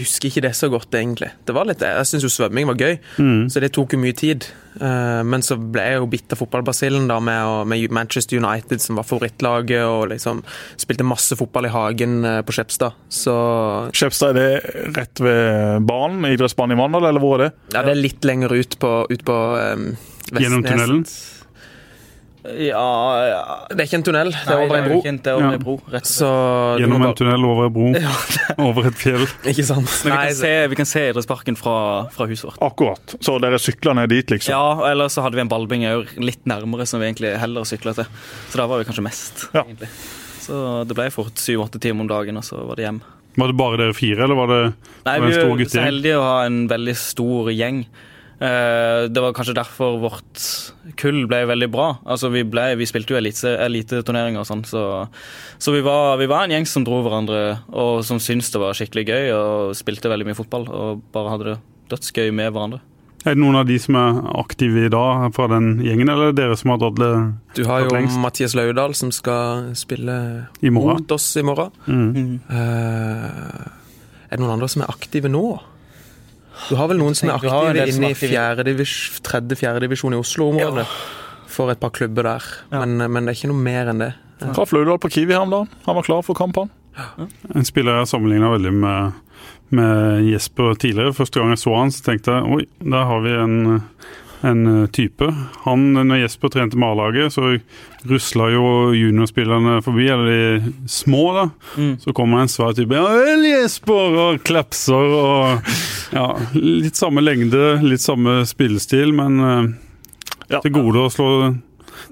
[SPEAKER 4] husker ikke det så godt, egentlig. Det var litt, Jeg syns jo svømming var gøy,
[SPEAKER 1] Mm.
[SPEAKER 4] så det tok jo mye tid. Eh, men så ble jeg jo bitt av fotballbasillen da med, med Manchester United, som var favorittlaget, og liksom spilte masse fotball i hagen eh, på Skjepstad. Så
[SPEAKER 2] Skjepstad, er det rett ved banen? Idrettsbanen i Mandal, eller hvor er det?
[SPEAKER 4] ja, det er litt lenger ut på, ut på um,
[SPEAKER 1] Gjennom tunnelen?
[SPEAKER 3] Ja, ja.
[SPEAKER 4] Det er ikke en tunnel, det er over en bro.
[SPEAKER 3] ikke Det er over en bro, rett.
[SPEAKER 4] Så
[SPEAKER 1] Gjennom en tunnel over en bro, over et fjell.
[SPEAKER 4] Ikke sant?
[SPEAKER 3] Men vi
[SPEAKER 4] Nei,
[SPEAKER 3] kan se, vi kan se idrettsparken fra, fra huset vårt.
[SPEAKER 2] Akkurat. Så dere sykler ned dit, liksom?
[SPEAKER 3] Ja, eller så hadde vi en ballbinge litt nærmere, som vi egentlig heller sykla til. Så da var vi kanskje mest,
[SPEAKER 2] Ja.
[SPEAKER 3] egentlig. Så det ble fort syv-åtte timer om dagen, og så var det hjem.
[SPEAKER 1] Var det bare dere fire, eller var det
[SPEAKER 3] Nei,
[SPEAKER 1] var det
[SPEAKER 3] vi
[SPEAKER 1] en stor
[SPEAKER 3] er så heldige å ha en veldig stor gjeng. Eh, Det var kanskje derfor vårt kull ble veldig bra. Altså Vi, ble, vi spilte jo elite- eliteturneringer og sånn, så, så vi, var, vi var en gjeng som dro hverandre, og som syntes det var skikkelig gøy, og spilte veldig mye fotball, og bare hadde det dødsgøy med hverandre.
[SPEAKER 1] Er det noen av de som er aktive i dag fra den gjengen, eller er det dere som har dratt det
[SPEAKER 4] Du har jo
[SPEAKER 1] lengst.
[SPEAKER 4] Mathias Laudal som skal spille mot oss i morgen.
[SPEAKER 1] Mm.
[SPEAKER 4] Uh, er det noen andre som er aktive nå? Du har vel noen som er aktive inne i
[SPEAKER 3] aktive.
[SPEAKER 4] fjerde divis, tredje, fjerde divisjon i Oslo-området. For et par klubber der. Men, men det er ikke noe mer enn det.
[SPEAKER 2] Traff Laudal på Kiwi her om dagen. Han var klar for kamp, han.
[SPEAKER 1] En spiller jeg sammenligna veldig med, med Jesper tidligere. Første gang jeg så han, så tenkte jeg oi, der har vi en, en type. Han, når Jesper trente med A-laget, så rusla jo juniorspillerne forbi, eller de små, da.
[SPEAKER 3] Mm.
[SPEAKER 1] Så kommer en svær type Ja vel, Jesper! Og klapser og Ja, litt samme lengde, litt samme spillestil, men eh,
[SPEAKER 2] Ja.
[SPEAKER 1] til gode å slå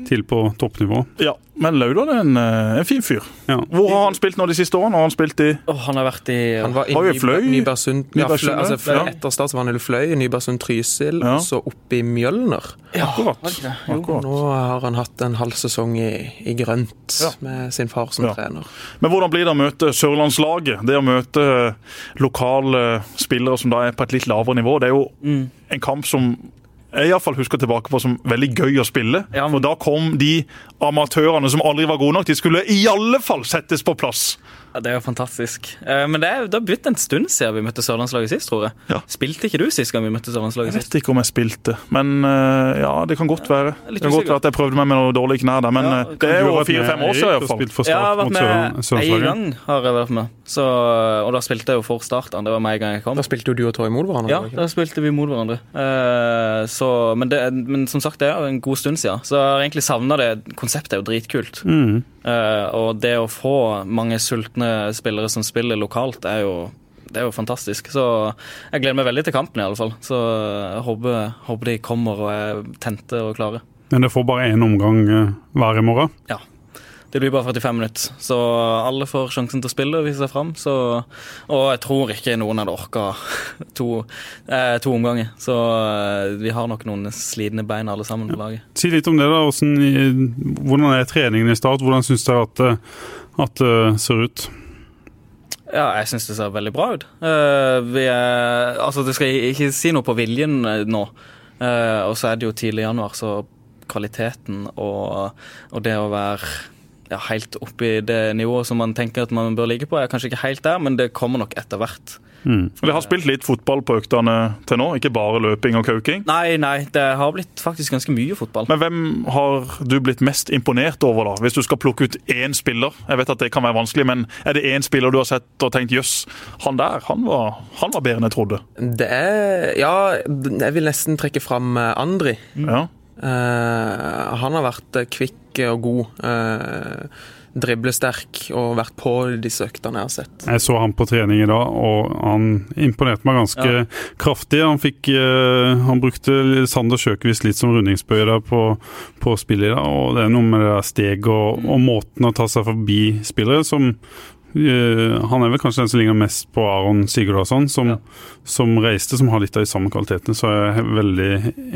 [SPEAKER 1] til på toppnivå.
[SPEAKER 2] Ja, Men Laudal er en, eh, en fin fyr.
[SPEAKER 1] Ja.
[SPEAKER 2] Hvor har han spilt nå de siste årene? Har han spilt i
[SPEAKER 3] oh, han har vært i
[SPEAKER 4] Han var i
[SPEAKER 2] Har Fløy?
[SPEAKER 4] Nybergsund ja, Fløy, altså, Fløy,
[SPEAKER 2] ja.
[SPEAKER 4] Etter start så var han i Fløy, Nybergsund Trysil,
[SPEAKER 2] Ja.
[SPEAKER 4] og så oppe i Mjølner.
[SPEAKER 2] Akkurat.
[SPEAKER 3] ikke det? Jo.
[SPEAKER 2] Akkurat.
[SPEAKER 4] Nå har han hatt en halv sesong i, i grønt
[SPEAKER 2] Ja.
[SPEAKER 4] med sin far som
[SPEAKER 2] Ja.
[SPEAKER 4] trener.
[SPEAKER 2] Men hvordan blir det å møte Sørlandslaget? Det å møte lokale spillere som da er på et litt lavere nivå, det er jo
[SPEAKER 3] Mm.
[SPEAKER 2] en kamp som jeg i hvert fall husker tilbake på som veldig gøy å spille.
[SPEAKER 3] Ja, men-
[SPEAKER 2] For da kom de amatørene som aldri var gode nok, de skulle i alle fall settes på plass.
[SPEAKER 3] Ja, Det er jo fantastisk. Eh, Men det, er, det har blitt en stund siden vi møtte Sørlandslaget sist, tror jeg.
[SPEAKER 2] Ja.
[SPEAKER 3] Spilte ikke du sist gang vi møtte Sørlandslaget sist?
[SPEAKER 2] Jeg vet ikke om jeg spilte, men eh, ja, det kan godt være. Det kan godt være at jeg prøvde meg med noe dårlige knær der, men
[SPEAKER 3] Ja,
[SPEAKER 2] eh, det er jo fire-fem år siden
[SPEAKER 1] iallfall.
[SPEAKER 3] Ja, jeg har vært med en gang, har jeg vært med. Så, og da spilte jeg jo for starten. Det var med en gang jeg kom.
[SPEAKER 4] Da spilte jo du og Torje mot hverandre.
[SPEAKER 3] Ja, da spilte vi mot hverandre. Eh, så, men, det, men som sagt, det er en god stund siden. Så jeg har egentlig savna det. Konseptet er jo dritkult.
[SPEAKER 1] Mm.
[SPEAKER 3] Uh, og det å få mange sultne spillere som spiller lokalt, er jo, det er jo fantastisk. Så jeg gleder meg veldig til kampen, i alle fall. Så jeg håper, håper de kommer og er tente og klare.
[SPEAKER 1] Men det får bare én omgang eh, hver i morgen.
[SPEAKER 3] Det blir bare 45 minutter, så alle får sjansen til å spille og vise seg fram. Så, og jeg tror ikke noen hadde orka to, eh, to omganger. Så eh, vi har nok noen slitne bein alle sammen på laget.
[SPEAKER 1] Si litt om det. da, hvordan, hvordan er treningen i start? Hvordan syns dere at, det- at det ser ut?
[SPEAKER 3] Ja, jeg syns det ser veldig bra ut. Uh, vi er, altså, det skal ikke si noe på viljen eh, nå. Uh, og så er det jo tidlig i januar, så kvaliteten og, og det å være ja, helt opp i det nivået som man tenker at man bør ligge på, er kanskje ikke helt der, men det kommer nok etter hvert.
[SPEAKER 1] Mm.
[SPEAKER 2] Vi har spilt litt fotball på øktene til nå, ikke bare løping og kauking.
[SPEAKER 3] Nei, nei, det har blitt faktisk ganske mye fotball.
[SPEAKER 2] Men hvem har du blitt mest imponert over, da? Hvis du skal plukke ut én spiller. Jeg vet at det kan være vanskelig, men er det én spiller du har sett og tenkt jøss, han der, han var, han var bedre enn jeg trodde.
[SPEAKER 4] Det er Ja, jeg vil nesten trekke fram eh, Andri.
[SPEAKER 2] Ja.
[SPEAKER 4] Uh, han har vært eh, og god. Eh, driblesterk og vært på disse øktene jeg har sett.
[SPEAKER 1] Jeg så han på trening i dag, og han imponerte meg ganske
[SPEAKER 3] Ja.
[SPEAKER 1] kraftig. Han fikk eh, Han brukte Sander Sjøkvist litt som rundingsbøye på, på spillet i dag, og det er noe med det der steget og, og måten å ta seg forbi spillere som eh, Han er vel kanskje den som ligner mest på Aron Sigurdasson, som,
[SPEAKER 3] Ja.
[SPEAKER 1] som reiste, som har litt av de samme kvalitetene. Så jeg er veldig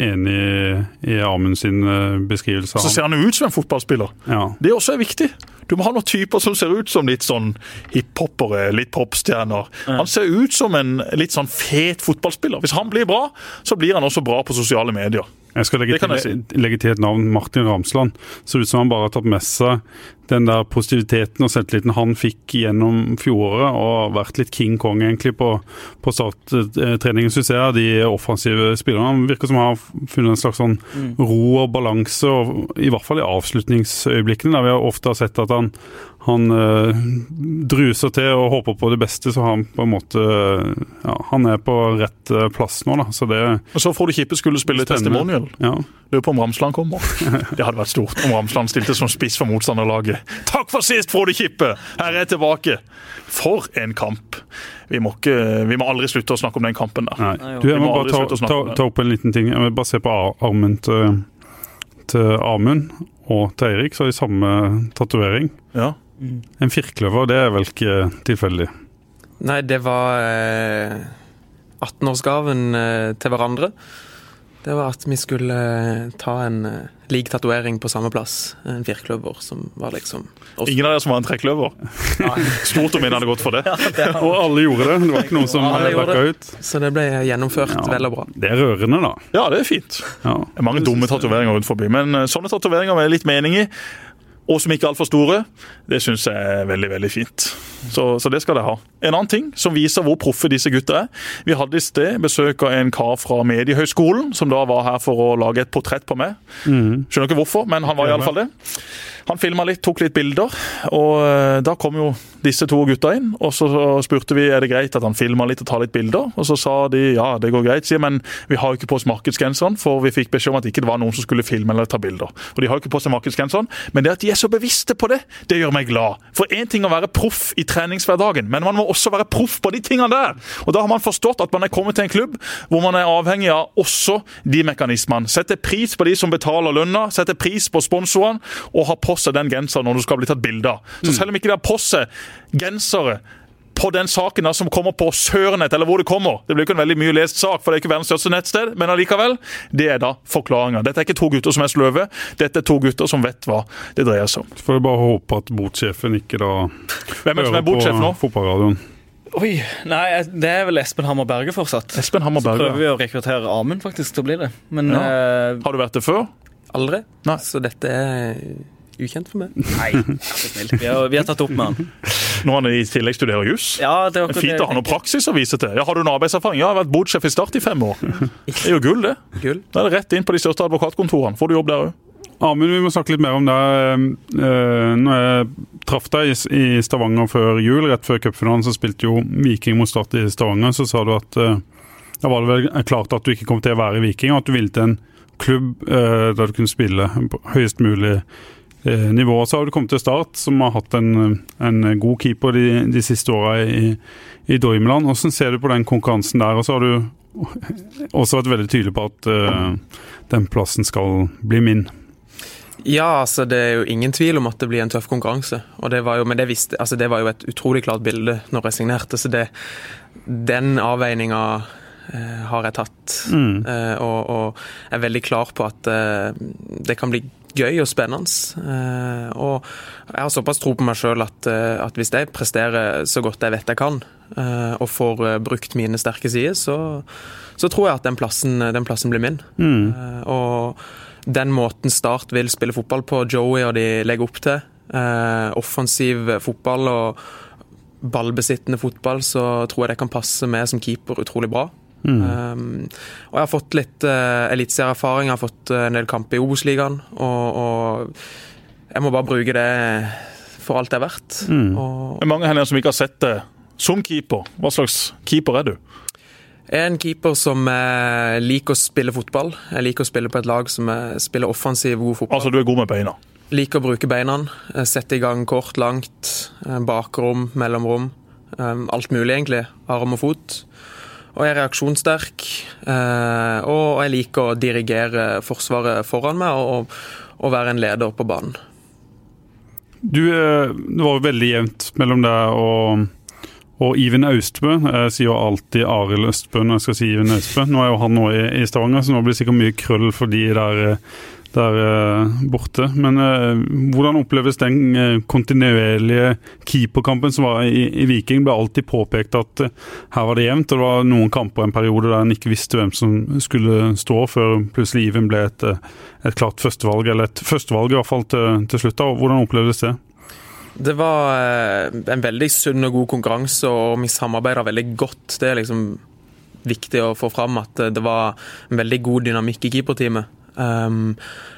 [SPEAKER 1] enig i, i Amund sin eh, beskrivelse
[SPEAKER 2] Så ser han jo ut som en fotballspiller.
[SPEAKER 1] Ja.
[SPEAKER 2] Det også er viktig. Du må ha noen typer som ser ut som litt sånn hiphopere, litt popstjerner. Han ser ut som en litt sånn fet fotballspiller. Hvis han blir bra, så blir han også bra på sosiale medier.
[SPEAKER 1] Jeg skal legge
[SPEAKER 2] til, jeg
[SPEAKER 1] til, legge til et navn. Martin Ramsland. Ser ut som han bare har tatt med seg den der positiviteten og selvtilliten han fikk gjennom fjoråret, og vært litt King Kong egentlig på, på starttreningen, syns jeg, de offensive spillerne. Han virker som han har funnet en slags sånn ro og balanse, og i hvert fall i avslutningsøyeblikkene, der vi har ofte har sett at han, han eh, druser til og håper på det beste, så han på en måte ja, Han er på rett eh, plass nå, da. Så det
[SPEAKER 2] Og så får du Kippe skulle spille
[SPEAKER 1] Spennende.
[SPEAKER 2] testimonial.
[SPEAKER 1] Ja.
[SPEAKER 2] Lurer på om Ramsland kommer. Det hadde vært stort om Ramsland stilte som spiss for motstanderlaget. Takk for sist, Frode Kippe! Her er jeg tilbake. For en kamp! Vi må, ikke, vi må aldri slutte å snakke om den kampen der.
[SPEAKER 1] Nei. Du, jeg må
[SPEAKER 2] må
[SPEAKER 1] bare ta, ta, ta opp en liten ting. Jeg vil bare se på armen til, til Amund og til Eirik, så har de samme tatovering.
[SPEAKER 2] Ja.
[SPEAKER 1] En firkløver, det er vel ikke tilfeldig?
[SPEAKER 4] Nei, det var eh, 18-årsgaven eh, til hverandre. Det var at vi skulle eh, ta en eh, lik tatovering på samme plass. En firkløver som var liksom også.
[SPEAKER 2] Ingen av dere som var en trekløver? Stort om en hadde gått for det.
[SPEAKER 1] Og alle gjorde det. Det var ikke noen som backa ut.
[SPEAKER 4] Så det ble gjennomført
[SPEAKER 1] Ja.
[SPEAKER 4] vel og bra.
[SPEAKER 1] Det er rørende, da.
[SPEAKER 2] Ja, det er fint.
[SPEAKER 1] Ja.
[SPEAKER 2] Det er mange dumme tatoveringer rundt forbi, men eh, sånne tatoveringer med litt mening i, og som ikke er altfor store, det syns jeg er veldig veldig fint. Så, så det skal det ha. En annen ting som viser hvor proffe disse gutta er. Vi hadde i sted besøk av en kar fra Mediehøgskolen, som da var her for å lage et portrett på meg. Skjønner ikke hvorfor, men han var i alle fall det. Han filma litt, tok litt bilder, og eh, da kom jo disse to gutta inn. Og så spurte vi er det greit at han filma litt og tar litt bilder, og så sa de ja, det går greit, sier men vi har jo ikke på oss markedsgenseren, for vi fikk beskjed om at ikke det var noen som skulle filme eller ta bilder. Og de har jo ikke på seg markedsgenseren, men det at de er så bevisste på det, det gjør meg glad. For én ting å være proff i treningshverdagen, men man må også være proff på de tingene der. Og da har man forstått at man er kommet til en klubb hvor man er avhengig av også de mekanismene. Sette pris på de som betaler lønna, sette pris på sponsorene, og ha på seg den genseren når du skal bli tatt bilde av. Så selv om ikke de har på seg gensere på den saken da, som kommer på Sørnett, eller hvor det kommer. Det blir ikke en veldig mye lest sak, for det er ikke verdens største nettsted, men allikevel. Det er da forklaringa. Dette er ikke to gutter som er sløve, dette er to gutter som vet hva det dreier seg om.
[SPEAKER 1] Så får jeg bare håpe at botsjefen ikke da
[SPEAKER 2] Hvem er det som er botsjef nå?
[SPEAKER 1] fotballradioen.
[SPEAKER 3] Oi, nei, det er vel Espen Hammer Berge fortsatt.
[SPEAKER 2] Espen Hammer Berge.
[SPEAKER 3] Så Prøver vi å rekruttere Amund faktisk til å bli det. Men
[SPEAKER 2] Ja.
[SPEAKER 3] eh,
[SPEAKER 2] Har du vært det før?
[SPEAKER 4] Aldri.
[SPEAKER 2] Nei.
[SPEAKER 4] Så dette er ukjent for meg.
[SPEAKER 3] nei, vær så snill. Vi har, vi har tatt opp med han.
[SPEAKER 2] Når han i tillegg studerer juss?
[SPEAKER 3] Ja, det er
[SPEAKER 2] fint å ha noe praksis å vise til. Ja, Har du en arbeidserfaring? Ja, jeg har vært bodsjef i Start i fem år. Det er jo gull, det.
[SPEAKER 4] Gull.
[SPEAKER 2] Da er det rett inn på de største advokatkontorene. Får du jobb der òg.
[SPEAKER 1] Amund, vi må snakke litt mer om det. Eh, Når jeg traff deg i- i Stavanger før jul, rett før cupfinalen, så spilte jo Viking mot Start i Stavanger. Så sa du at eh, da var det vel klart at du ikke kom til å være Viking, og at du ville til en klubb eh, der du kunne spille på høyest mulig nivå. Så har du kommet til Start, som har hatt en, en god keeper de, de siste åra i, i Dortmund. Hvordan ser du på den konkurransen der? Og så har du også vært veldig tydelig på at uh, den plassen skal bli min.
[SPEAKER 4] Ja, altså det er jo ingen tvil om at det blir en tøff konkurranse. Og det var jo, men det, visste, altså det var jo et utrolig klart bilde når jeg signerte, så det, den avveininga eh, har jeg tatt. Eh, og, og er veldig klar på at eh, det kan bli gøy og spennende. Eh, og jeg har såpass tro på meg sjøl at, eh, at hvis jeg presterer så godt jeg vet jeg kan, eh, og får brukt mine sterke sider, så, så tror jeg at den plassen, den plassen blir min. Mm. og den måten Start vil spille fotball på, Joey og de legger opp til, offensiv fotball og ballbesittende fotball, så tror jeg det kan passe med som keeper utrolig bra. Um, og jeg har fått litt uh, eliteserieerfaring, jeg har fått eh, en del kamper i Obos-ligaen, og, og jeg må bare bruke det for alt det er verdt. Og
[SPEAKER 2] Det er mange her som ikke har sett det som keeper. Hva slags keeper er du?
[SPEAKER 4] jeg er en keeper som eh, liker å spille fotball. Jeg liker å spille på et lag som eh, spiller offensiv, god fotball.
[SPEAKER 2] Altså, du er god med beina.
[SPEAKER 4] Liker å bruke beina. eh, Sette i gang kort, langt, eh, bakrom, mellomrom. eh, Alt mulig, egentlig. Arm og fot. Og er reaksjonssterk. eh, Og jeg liker å dirigere Forsvaret foran meg og, og være en leder på banen.
[SPEAKER 1] Du, eh, det var jo veldig jevnt mellom deg og, og Iven Austbø. Jeg sier jo alltid Arild Østbø når jeg skal si Iven Austbø. Nå er jo han nå i, i Stavanger, så nå blir det sikkert mye krøll for de der, eh, der eh, borte. Men eh, hvordan oppleves den eh, kontinuerlige keeperkampen som var i, i Viking? Ble alltid påpekt at her var det jevnt, og det var noen kamper en periode der en ikke visste hvem som skulle stå, før plutselig Iven ble et, et klart førstevalg, eller et førstevalg i hvert fall til, til slutt. da. Hvordan opplevdes det?
[SPEAKER 4] Det var en veldig sunn og god konkurranse, og vi samarbeida veldig godt. Det er liksom viktig å få fram at det var en veldig god dynamikk i keeperteamet. Um,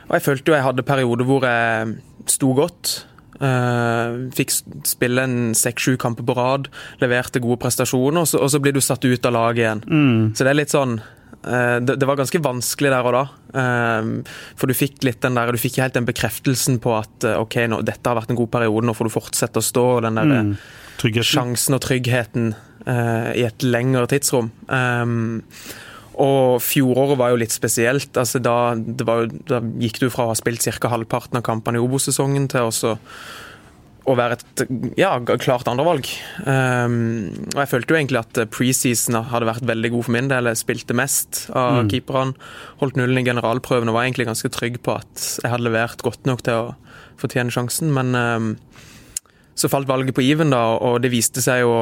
[SPEAKER 4] og jeg følte jo jeg hadde perioder hvor jeg sto godt. Uh, fikk spille en seks-sju kamper på rad, leverte gode prestasjoner, og så, og så blir du satt ut av laget igjen. Så det er litt sånn uh, det, det var ganske vanskelig der og da. Uh, for du fikk litt den der, du fikk helt den bekreftelsen på at eh, ok, nå, dette har vært en god periode, nå får du fortsette å stå. og Den der
[SPEAKER 1] mm.
[SPEAKER 4] Sjansen og tryggheten eh, i et lengre tidsrom. Um, og fjoråret var jo litt spesielt. altså Da, det var da gikk du fra å ha spilt ca. halvparten av kampene i Obos-sesongen til også å være et ja, klart andrevalg. Um, og jeg følte jo egentlig at preseason hadde vært veldig god for min del. Jeg spilte mest av mm. keeperne. Holdt nullen i generalprøven og var egentlig ganske trygg på at jeg hadde levert godt nok til å fortjene sjansen. Men um, så falt valget på Iven, da, og det viste seg jo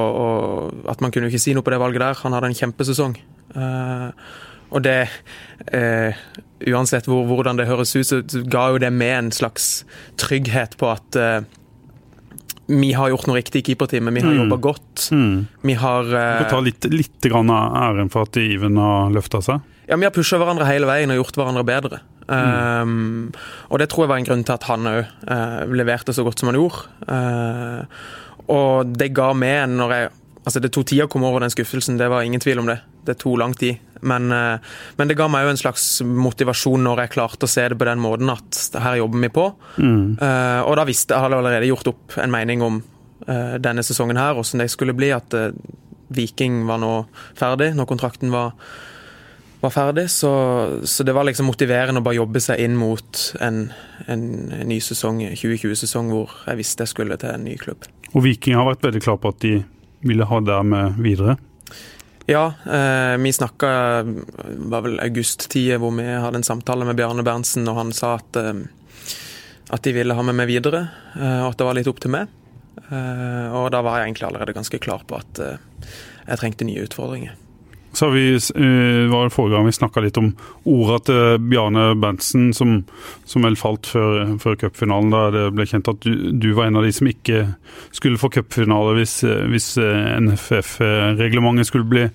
[SPEAKER 4] at man kunne ikke si noe på det valget der. Han hadde en kjempesesong. Uh, og det uh, Uansett hvor, hvordan det høres ut, så ga jo det med en slags trygghet på at uh, vi har gjort noe riktig i keeperteamet. Vi har mm. jobba godt. Mm. Vi har
[SPEAKER 1] uh, Du får ta litt, litt æren for at Iven har løfta seg?
[SPEAKER 4] Ja, vi har pusha hverandre hele veien og gjort hverandre bedre. Mm. Um, og det tror jeg var en grunn til at han òg uh, leverte så godt som han gjorde. Uh, og det ga meg, når jeg Altså, det tok tid å komme over den skuffelsen, det var ingen tvil om det. Det tok lang tid. Men, uh, men det ga meg jo en slags motivasjon når jeg klarte å se det på den måten at her jobber vi på. Mm. og da visste jeg hadde allerede gjort opp en mening om denne sesongen her, åssen det skulle bli. At Viking var nå ferdig, når kontrakten var var ferdig. Så, så, det var liksom motiverende å bare jobbe seg inn mot en, en, en ny sesong, 2020-sesong, hvor jeg visste jeg skulle til en ny klubb.
[SPEAKER 1] Og Viking har vært veldig klar på at de ville ha deg med videre?
[SPEAKER 4] Ja, eh, vi snakka var vel august-tida hvor vi hadde en samtale med Bjarne Berntsen, og han sa at, eh, at de ville ha med meg videre, eh, og at det var litt opp til meg. Eh, og da var jeg egentlig allerede ganske klar på at eh, jeg trengte nye utfordringer.
[SPEAKER 1] Så vi, uh, var det Forrige gang vi snakka litt om orda til Bjarne Berntsen, som, som, vel falt før, før cupfinalen, da det ble kjent at du, du, var en av de som ikke skulle få cupfinale hvis, hvis NFF-reglementet skulle bli,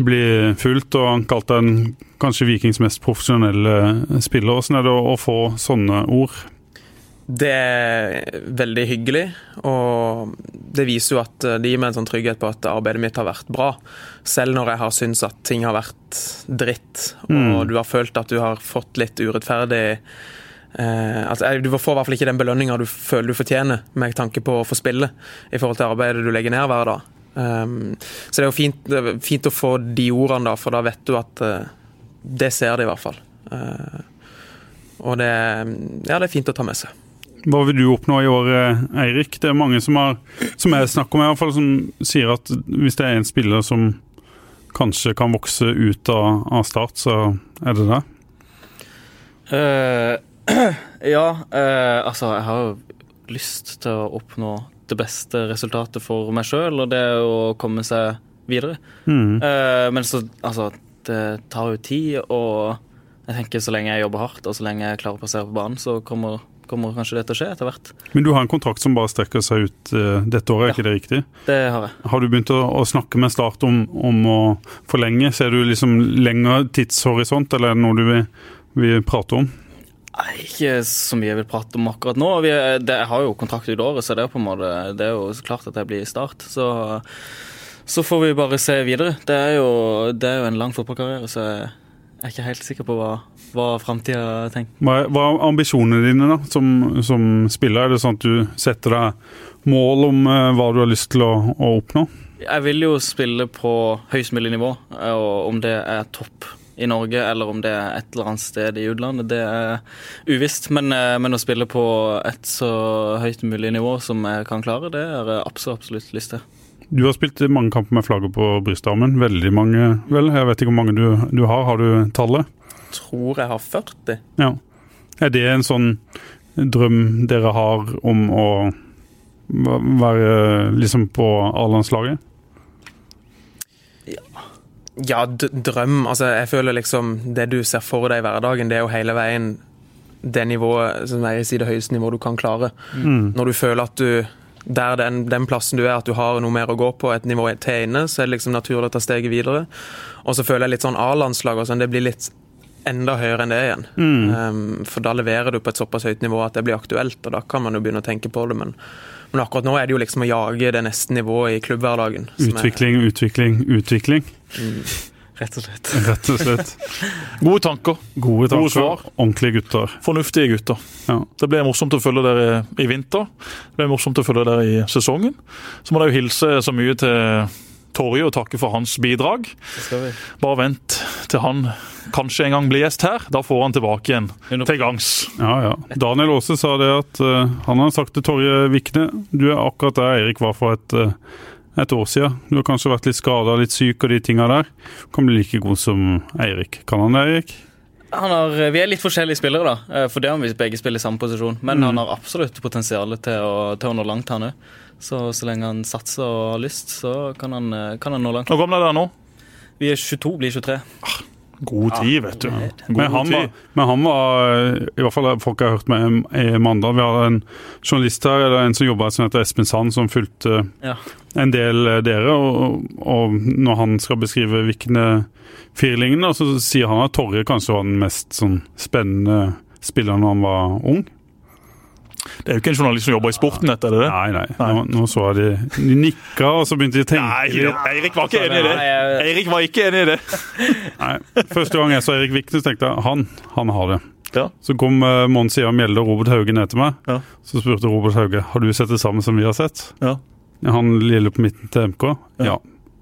[SPEAKER 1] bli fulgt. Og han kalte en kanskje Vikings mest profesjonelle spiller. Hvordan er det å, å få sånne ord?
[SPEAKER 4] Det er veldig hyggelig, og det viser jo at det gir meg en sånn trygghet på at arbeidet mitt har vært bra. Selv når jeg har syntes at ting har vært dritt, og mm. du har følt at du har fått litt urettferdig eh, altså, Du får i hvert fall ikke den belønninga du føler du fortjener med tanke på å få spille i forhold til arbeidet du legger ned hver dag. Um, så det er jo fint, er fint, å få de ordene, da, for da vet du at uh, det ser de i hvert fall. Uh, og det, ja, det er fint å ta med seg.
[SPEAKER 1] Hva vil du oppnå i år, eh, Eirik? Det er mange som, har, som jeg snakker med, i hvert fall, som sier at hvis det er en spiller som kanskje kan vokse ut av, av start, så er det det?
[SPEAKER 3] Uh, ja, uh, altså jeg har jo lyst til å oppnå det beste resultatet for meg sjøl, og det er å komme seg videre. Mm. Uh, men så, altså, det tar jo tid, og jeg tenker så lenge jeg jobber hardt, og så lenge jeg klarer å passere på banen, så kommer kommer kanskje det til å skje etter hvert.
[SPEAKER 1] Men du har en kontrakt som bare strekker seg ut uh, dette året, er ja, ikke det riktig?
[SPEAKER 3] Det har jeg.
[SPEAKER 1] Har du begynt å, å snakke med Start om, om, å forlenge? Ser du liksom lengre tidshorisont, eller er det noe du vil, vil prate om?
[SPEAKER 3] Nei, ikke så mye jeg vil prate om akkurat nå. Vi, det, jeg har jo kontrakt ut året, så det er, måte, det er jo klart at jeg blir i Start. Så, så får vi bare se videre. Det er jo, det er jo en lang fotballkarriere, så jeg er ikke helt sikker på hva, hva framtida tenker.
[SPEAKER 1] Hva, hva er ambisjonene dine da, som, som, spiller? Er det sånn at du setter deg mål om uh, hva du har lyst til å, å, oppnå?
[SPEAKER 3] Jeg vil jo spille på høyest mulig nivå, og om det er topp i Norge eller om det er et eller annet sted i utlandet, det er uvisst. Men, uh, men å spille på et så høyt mulig nivå som jeg kan klare, det har absolutt, absolutt lyst til.
[SPEAKER 1] Du har spilt mange kamper med flagget på brystarmen. Veldig mange, vel? Jeg vet ikke hvor mange du, du har. Har du tallet?
[SPEAKER 4] Tror jeg har 40.
[SPEAKER 1] Ja. Er det en sånn drøm dere har om å være liksom på A-landslaget?
[SPEAKER 4] Ja. ja, drøm Altså, jeg føler liksom Det du ser for deg i hverdagen, det er jo hele veien det nivået som jeg sier det høyeste nivået du kan klare. Mm. Når du føler at du der den, den, plassen du er, at du har noe mer å gå på, et nivå til inne, så er det liksom naturlig å ta steget videre. Og så føler jeg litt sånn A-landslag og sånn, det blir litt enda høyere enn det igjen. Mm. Um, for da leverer du på et såpass høyt nivå at det blir aktuelt, og da kan man jo begynne å tenke på det. Men, men akkurat nå er det jo liksom å jage det neste nivået i klubbhverdagen.
[SPEAKER 1] Utvikling, er, utvikling, utvikling. Mm.
[SPEAKER 3] Rett og slett.
[SPEAKER 1] Rett og slett.
[SPEAKER 2] Gode tanker.
[SPEAKER 1] Gode, tanker. Gode svar. Ordentlige gutter.
[SPEAKER 2] Fornuftige gutter. Ja. Det ble morsomt å følge dere i vinter. Det ble morsomt å følge dere i sesongen. Så må dere jo hilse så mye til Torje og takke for hans bidrag. Bare vent til han kanskje en gang blir gjest her. Da får han tilbake igjen til gangs.
[SPEAKER 1] Ja, ja. Daniel Aase sa det at uh, han har sagt til Torje Vikne Du er akkurat der Eirik var for et, uh, et år siden. Du har kanskje vært litt skada, litt syk og de tinga der. Kan bli like god som Eirik. Kan han det, Eirik?
[SPEAKER 3] Har, vi er litt forskjellige spillere, da. For det om vi begge spiller i samme posisjon. Men mm. han har absolutt potensial til å, til å nå langt, han òg. Så så lenge han satser og har lyst, så kan han, kan han nå langt.
[SPEAKER 2] Hvor gammel er dere nå?
[SPEAKER 3] Vi er 22, blir 23.
[SPEAKER 2] God tid, vet du.
[SPEAKER 1] Men, han var, men, han var, i hvert fall folk har hørt med i Mandal Vi har en journalist her, eller en som jobber som heter Espen Sand, som fulgte ja. en del dere. Og, og, når han skal beskrive hvilke firlingene, så sier han at Torje kanskje var den mest sånn, spennende spilleren når han var ung.
[SPEAKER 2] Det er jo ikke en journalist som jobber i sporten, dette, er det det?
[SPEAKER 1] Nei, nei. Nå, nå så jeg de, de nikka, og så begynte de å tenke
[SPEAKER 2] Nei, Eirik var ikke enig i det. Eirik var ikke enig i det.
[SPEAKER 1] Nei, Første gang jeg så Eirik Viknes, tenkte jeg han, han har det.
[SPEAKER 2] Ja.
[SPEAKER 1] Så kom uh, Mons Ea Mjelde og Robert Hauge ned til meg. Ja. Så spurte Robert Hauge har du sett det samme som vi har sett.
[SPEAKER 2] Ja.
[SPEAKER 1] Han lille på midten til MK. Ja.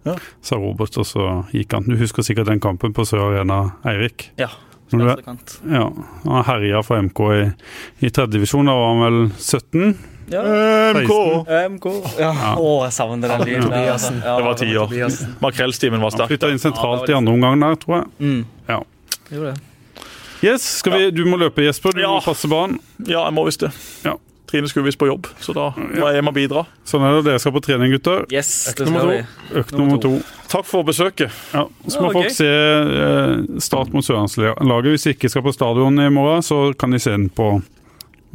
[SPEAKER 1] ja. Sa Robert, og så gikk han. Du husker sikkert den kampen på Sør Arena, Eirik?
[SPEAKER 3] Ja.
[SPEAKER 1] Venstrekant. Ja, han herja for MK i, i tredjedivisjon. Da var han vel 17?
[SPEAKER 3] Ja. MK! MK. Ja. ja. Å, jeg savner den lyden.
[SPEAKER 2] Ja, det var ti år. Makrellstimen var sterk.
[SPEAKER 1] Flytta inn sentralt i andre omgang der, tror jeg.
[SPEAKER 3] Mm.
[SPEAKER 1] Ja.
[SPEAKER 3] Gjorde det.
[SPEAKER 1] Yes, skal vi, Du må løpe, Jesper. Du må passe barn.
[SPEAKER 2] Ja, jeg må visst det.
[SPEAKER 1] Ja.
[SPEAKER 2] Trine skulle visst på jobb, så da må jeg hjem og bidra.
[SPEAKER 1] Sånn er det. Dere skal på trening, gutter.
[SPEAKER 3] Yes,
[SPEAKER 1] Økt nummer vi. Økt nummer to.
[SPEAKER 2] Takk for besøket.
[SPEAKER 1] Ja, Så må folk se eh, Start mot Sørlandslaget. Hvis de ikke skal på stadion i morgen, så kan de se den på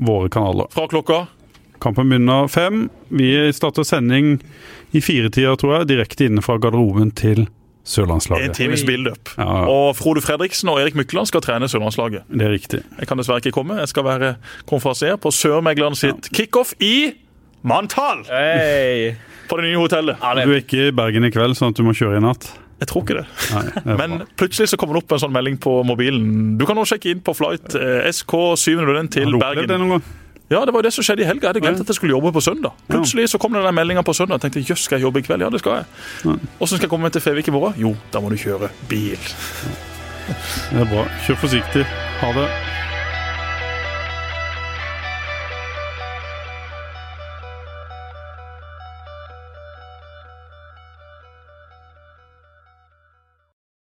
[SPEAKER 1] våre kanaler.
[SPEAKER 2] Fra klokka?
[SPEAKER 1] Kampen begynner fem. Vi starter sending i firetida, tror jeg, direkte inne fra garderoben til Sørlandslaget.
[SPEAKER 2] En times build-up. Ja. Og Frode Fredriksen og Erik Mykland skal trene Sørlandslaget.
[SPEAKER 1] Det er riktig.
[SPEAKER 2] Jeg kan dessverre ikke komme. Jeg skal være konferansier på Sørmegleren sitt ja. kickoff i Manntall!
[SPEAKER 3] Hey.
[SPEAKER 2] På det nye hotellet.
[SPEAKER 1] Ja, det... Du er ikke i Bergen i kveld, sånn at du må kjøre i natt?
[SPEAKER 2] Jeg tror ikke det. Nei, det Men plutselig så kommer det opp en sånn melding på mobilen. Du kan nå sjekke inn på flight eh, SK701 til Bergen. Ja, det var jo det som skjedde i helga. Jeg hadde glemt at jeg skulle jobbe på søndag. Plutselig så kom det den meldinga på søndag. Jeg tenkte jøss, skal jeg jobbe i kveld? Ja, det skal jeg. Åssen skal jeg komme meg til Fevik i morgen? Jo, da må du kjøre bil.
[SPEAKER 1] Det er bra. Kjør forsiktig. Ha det.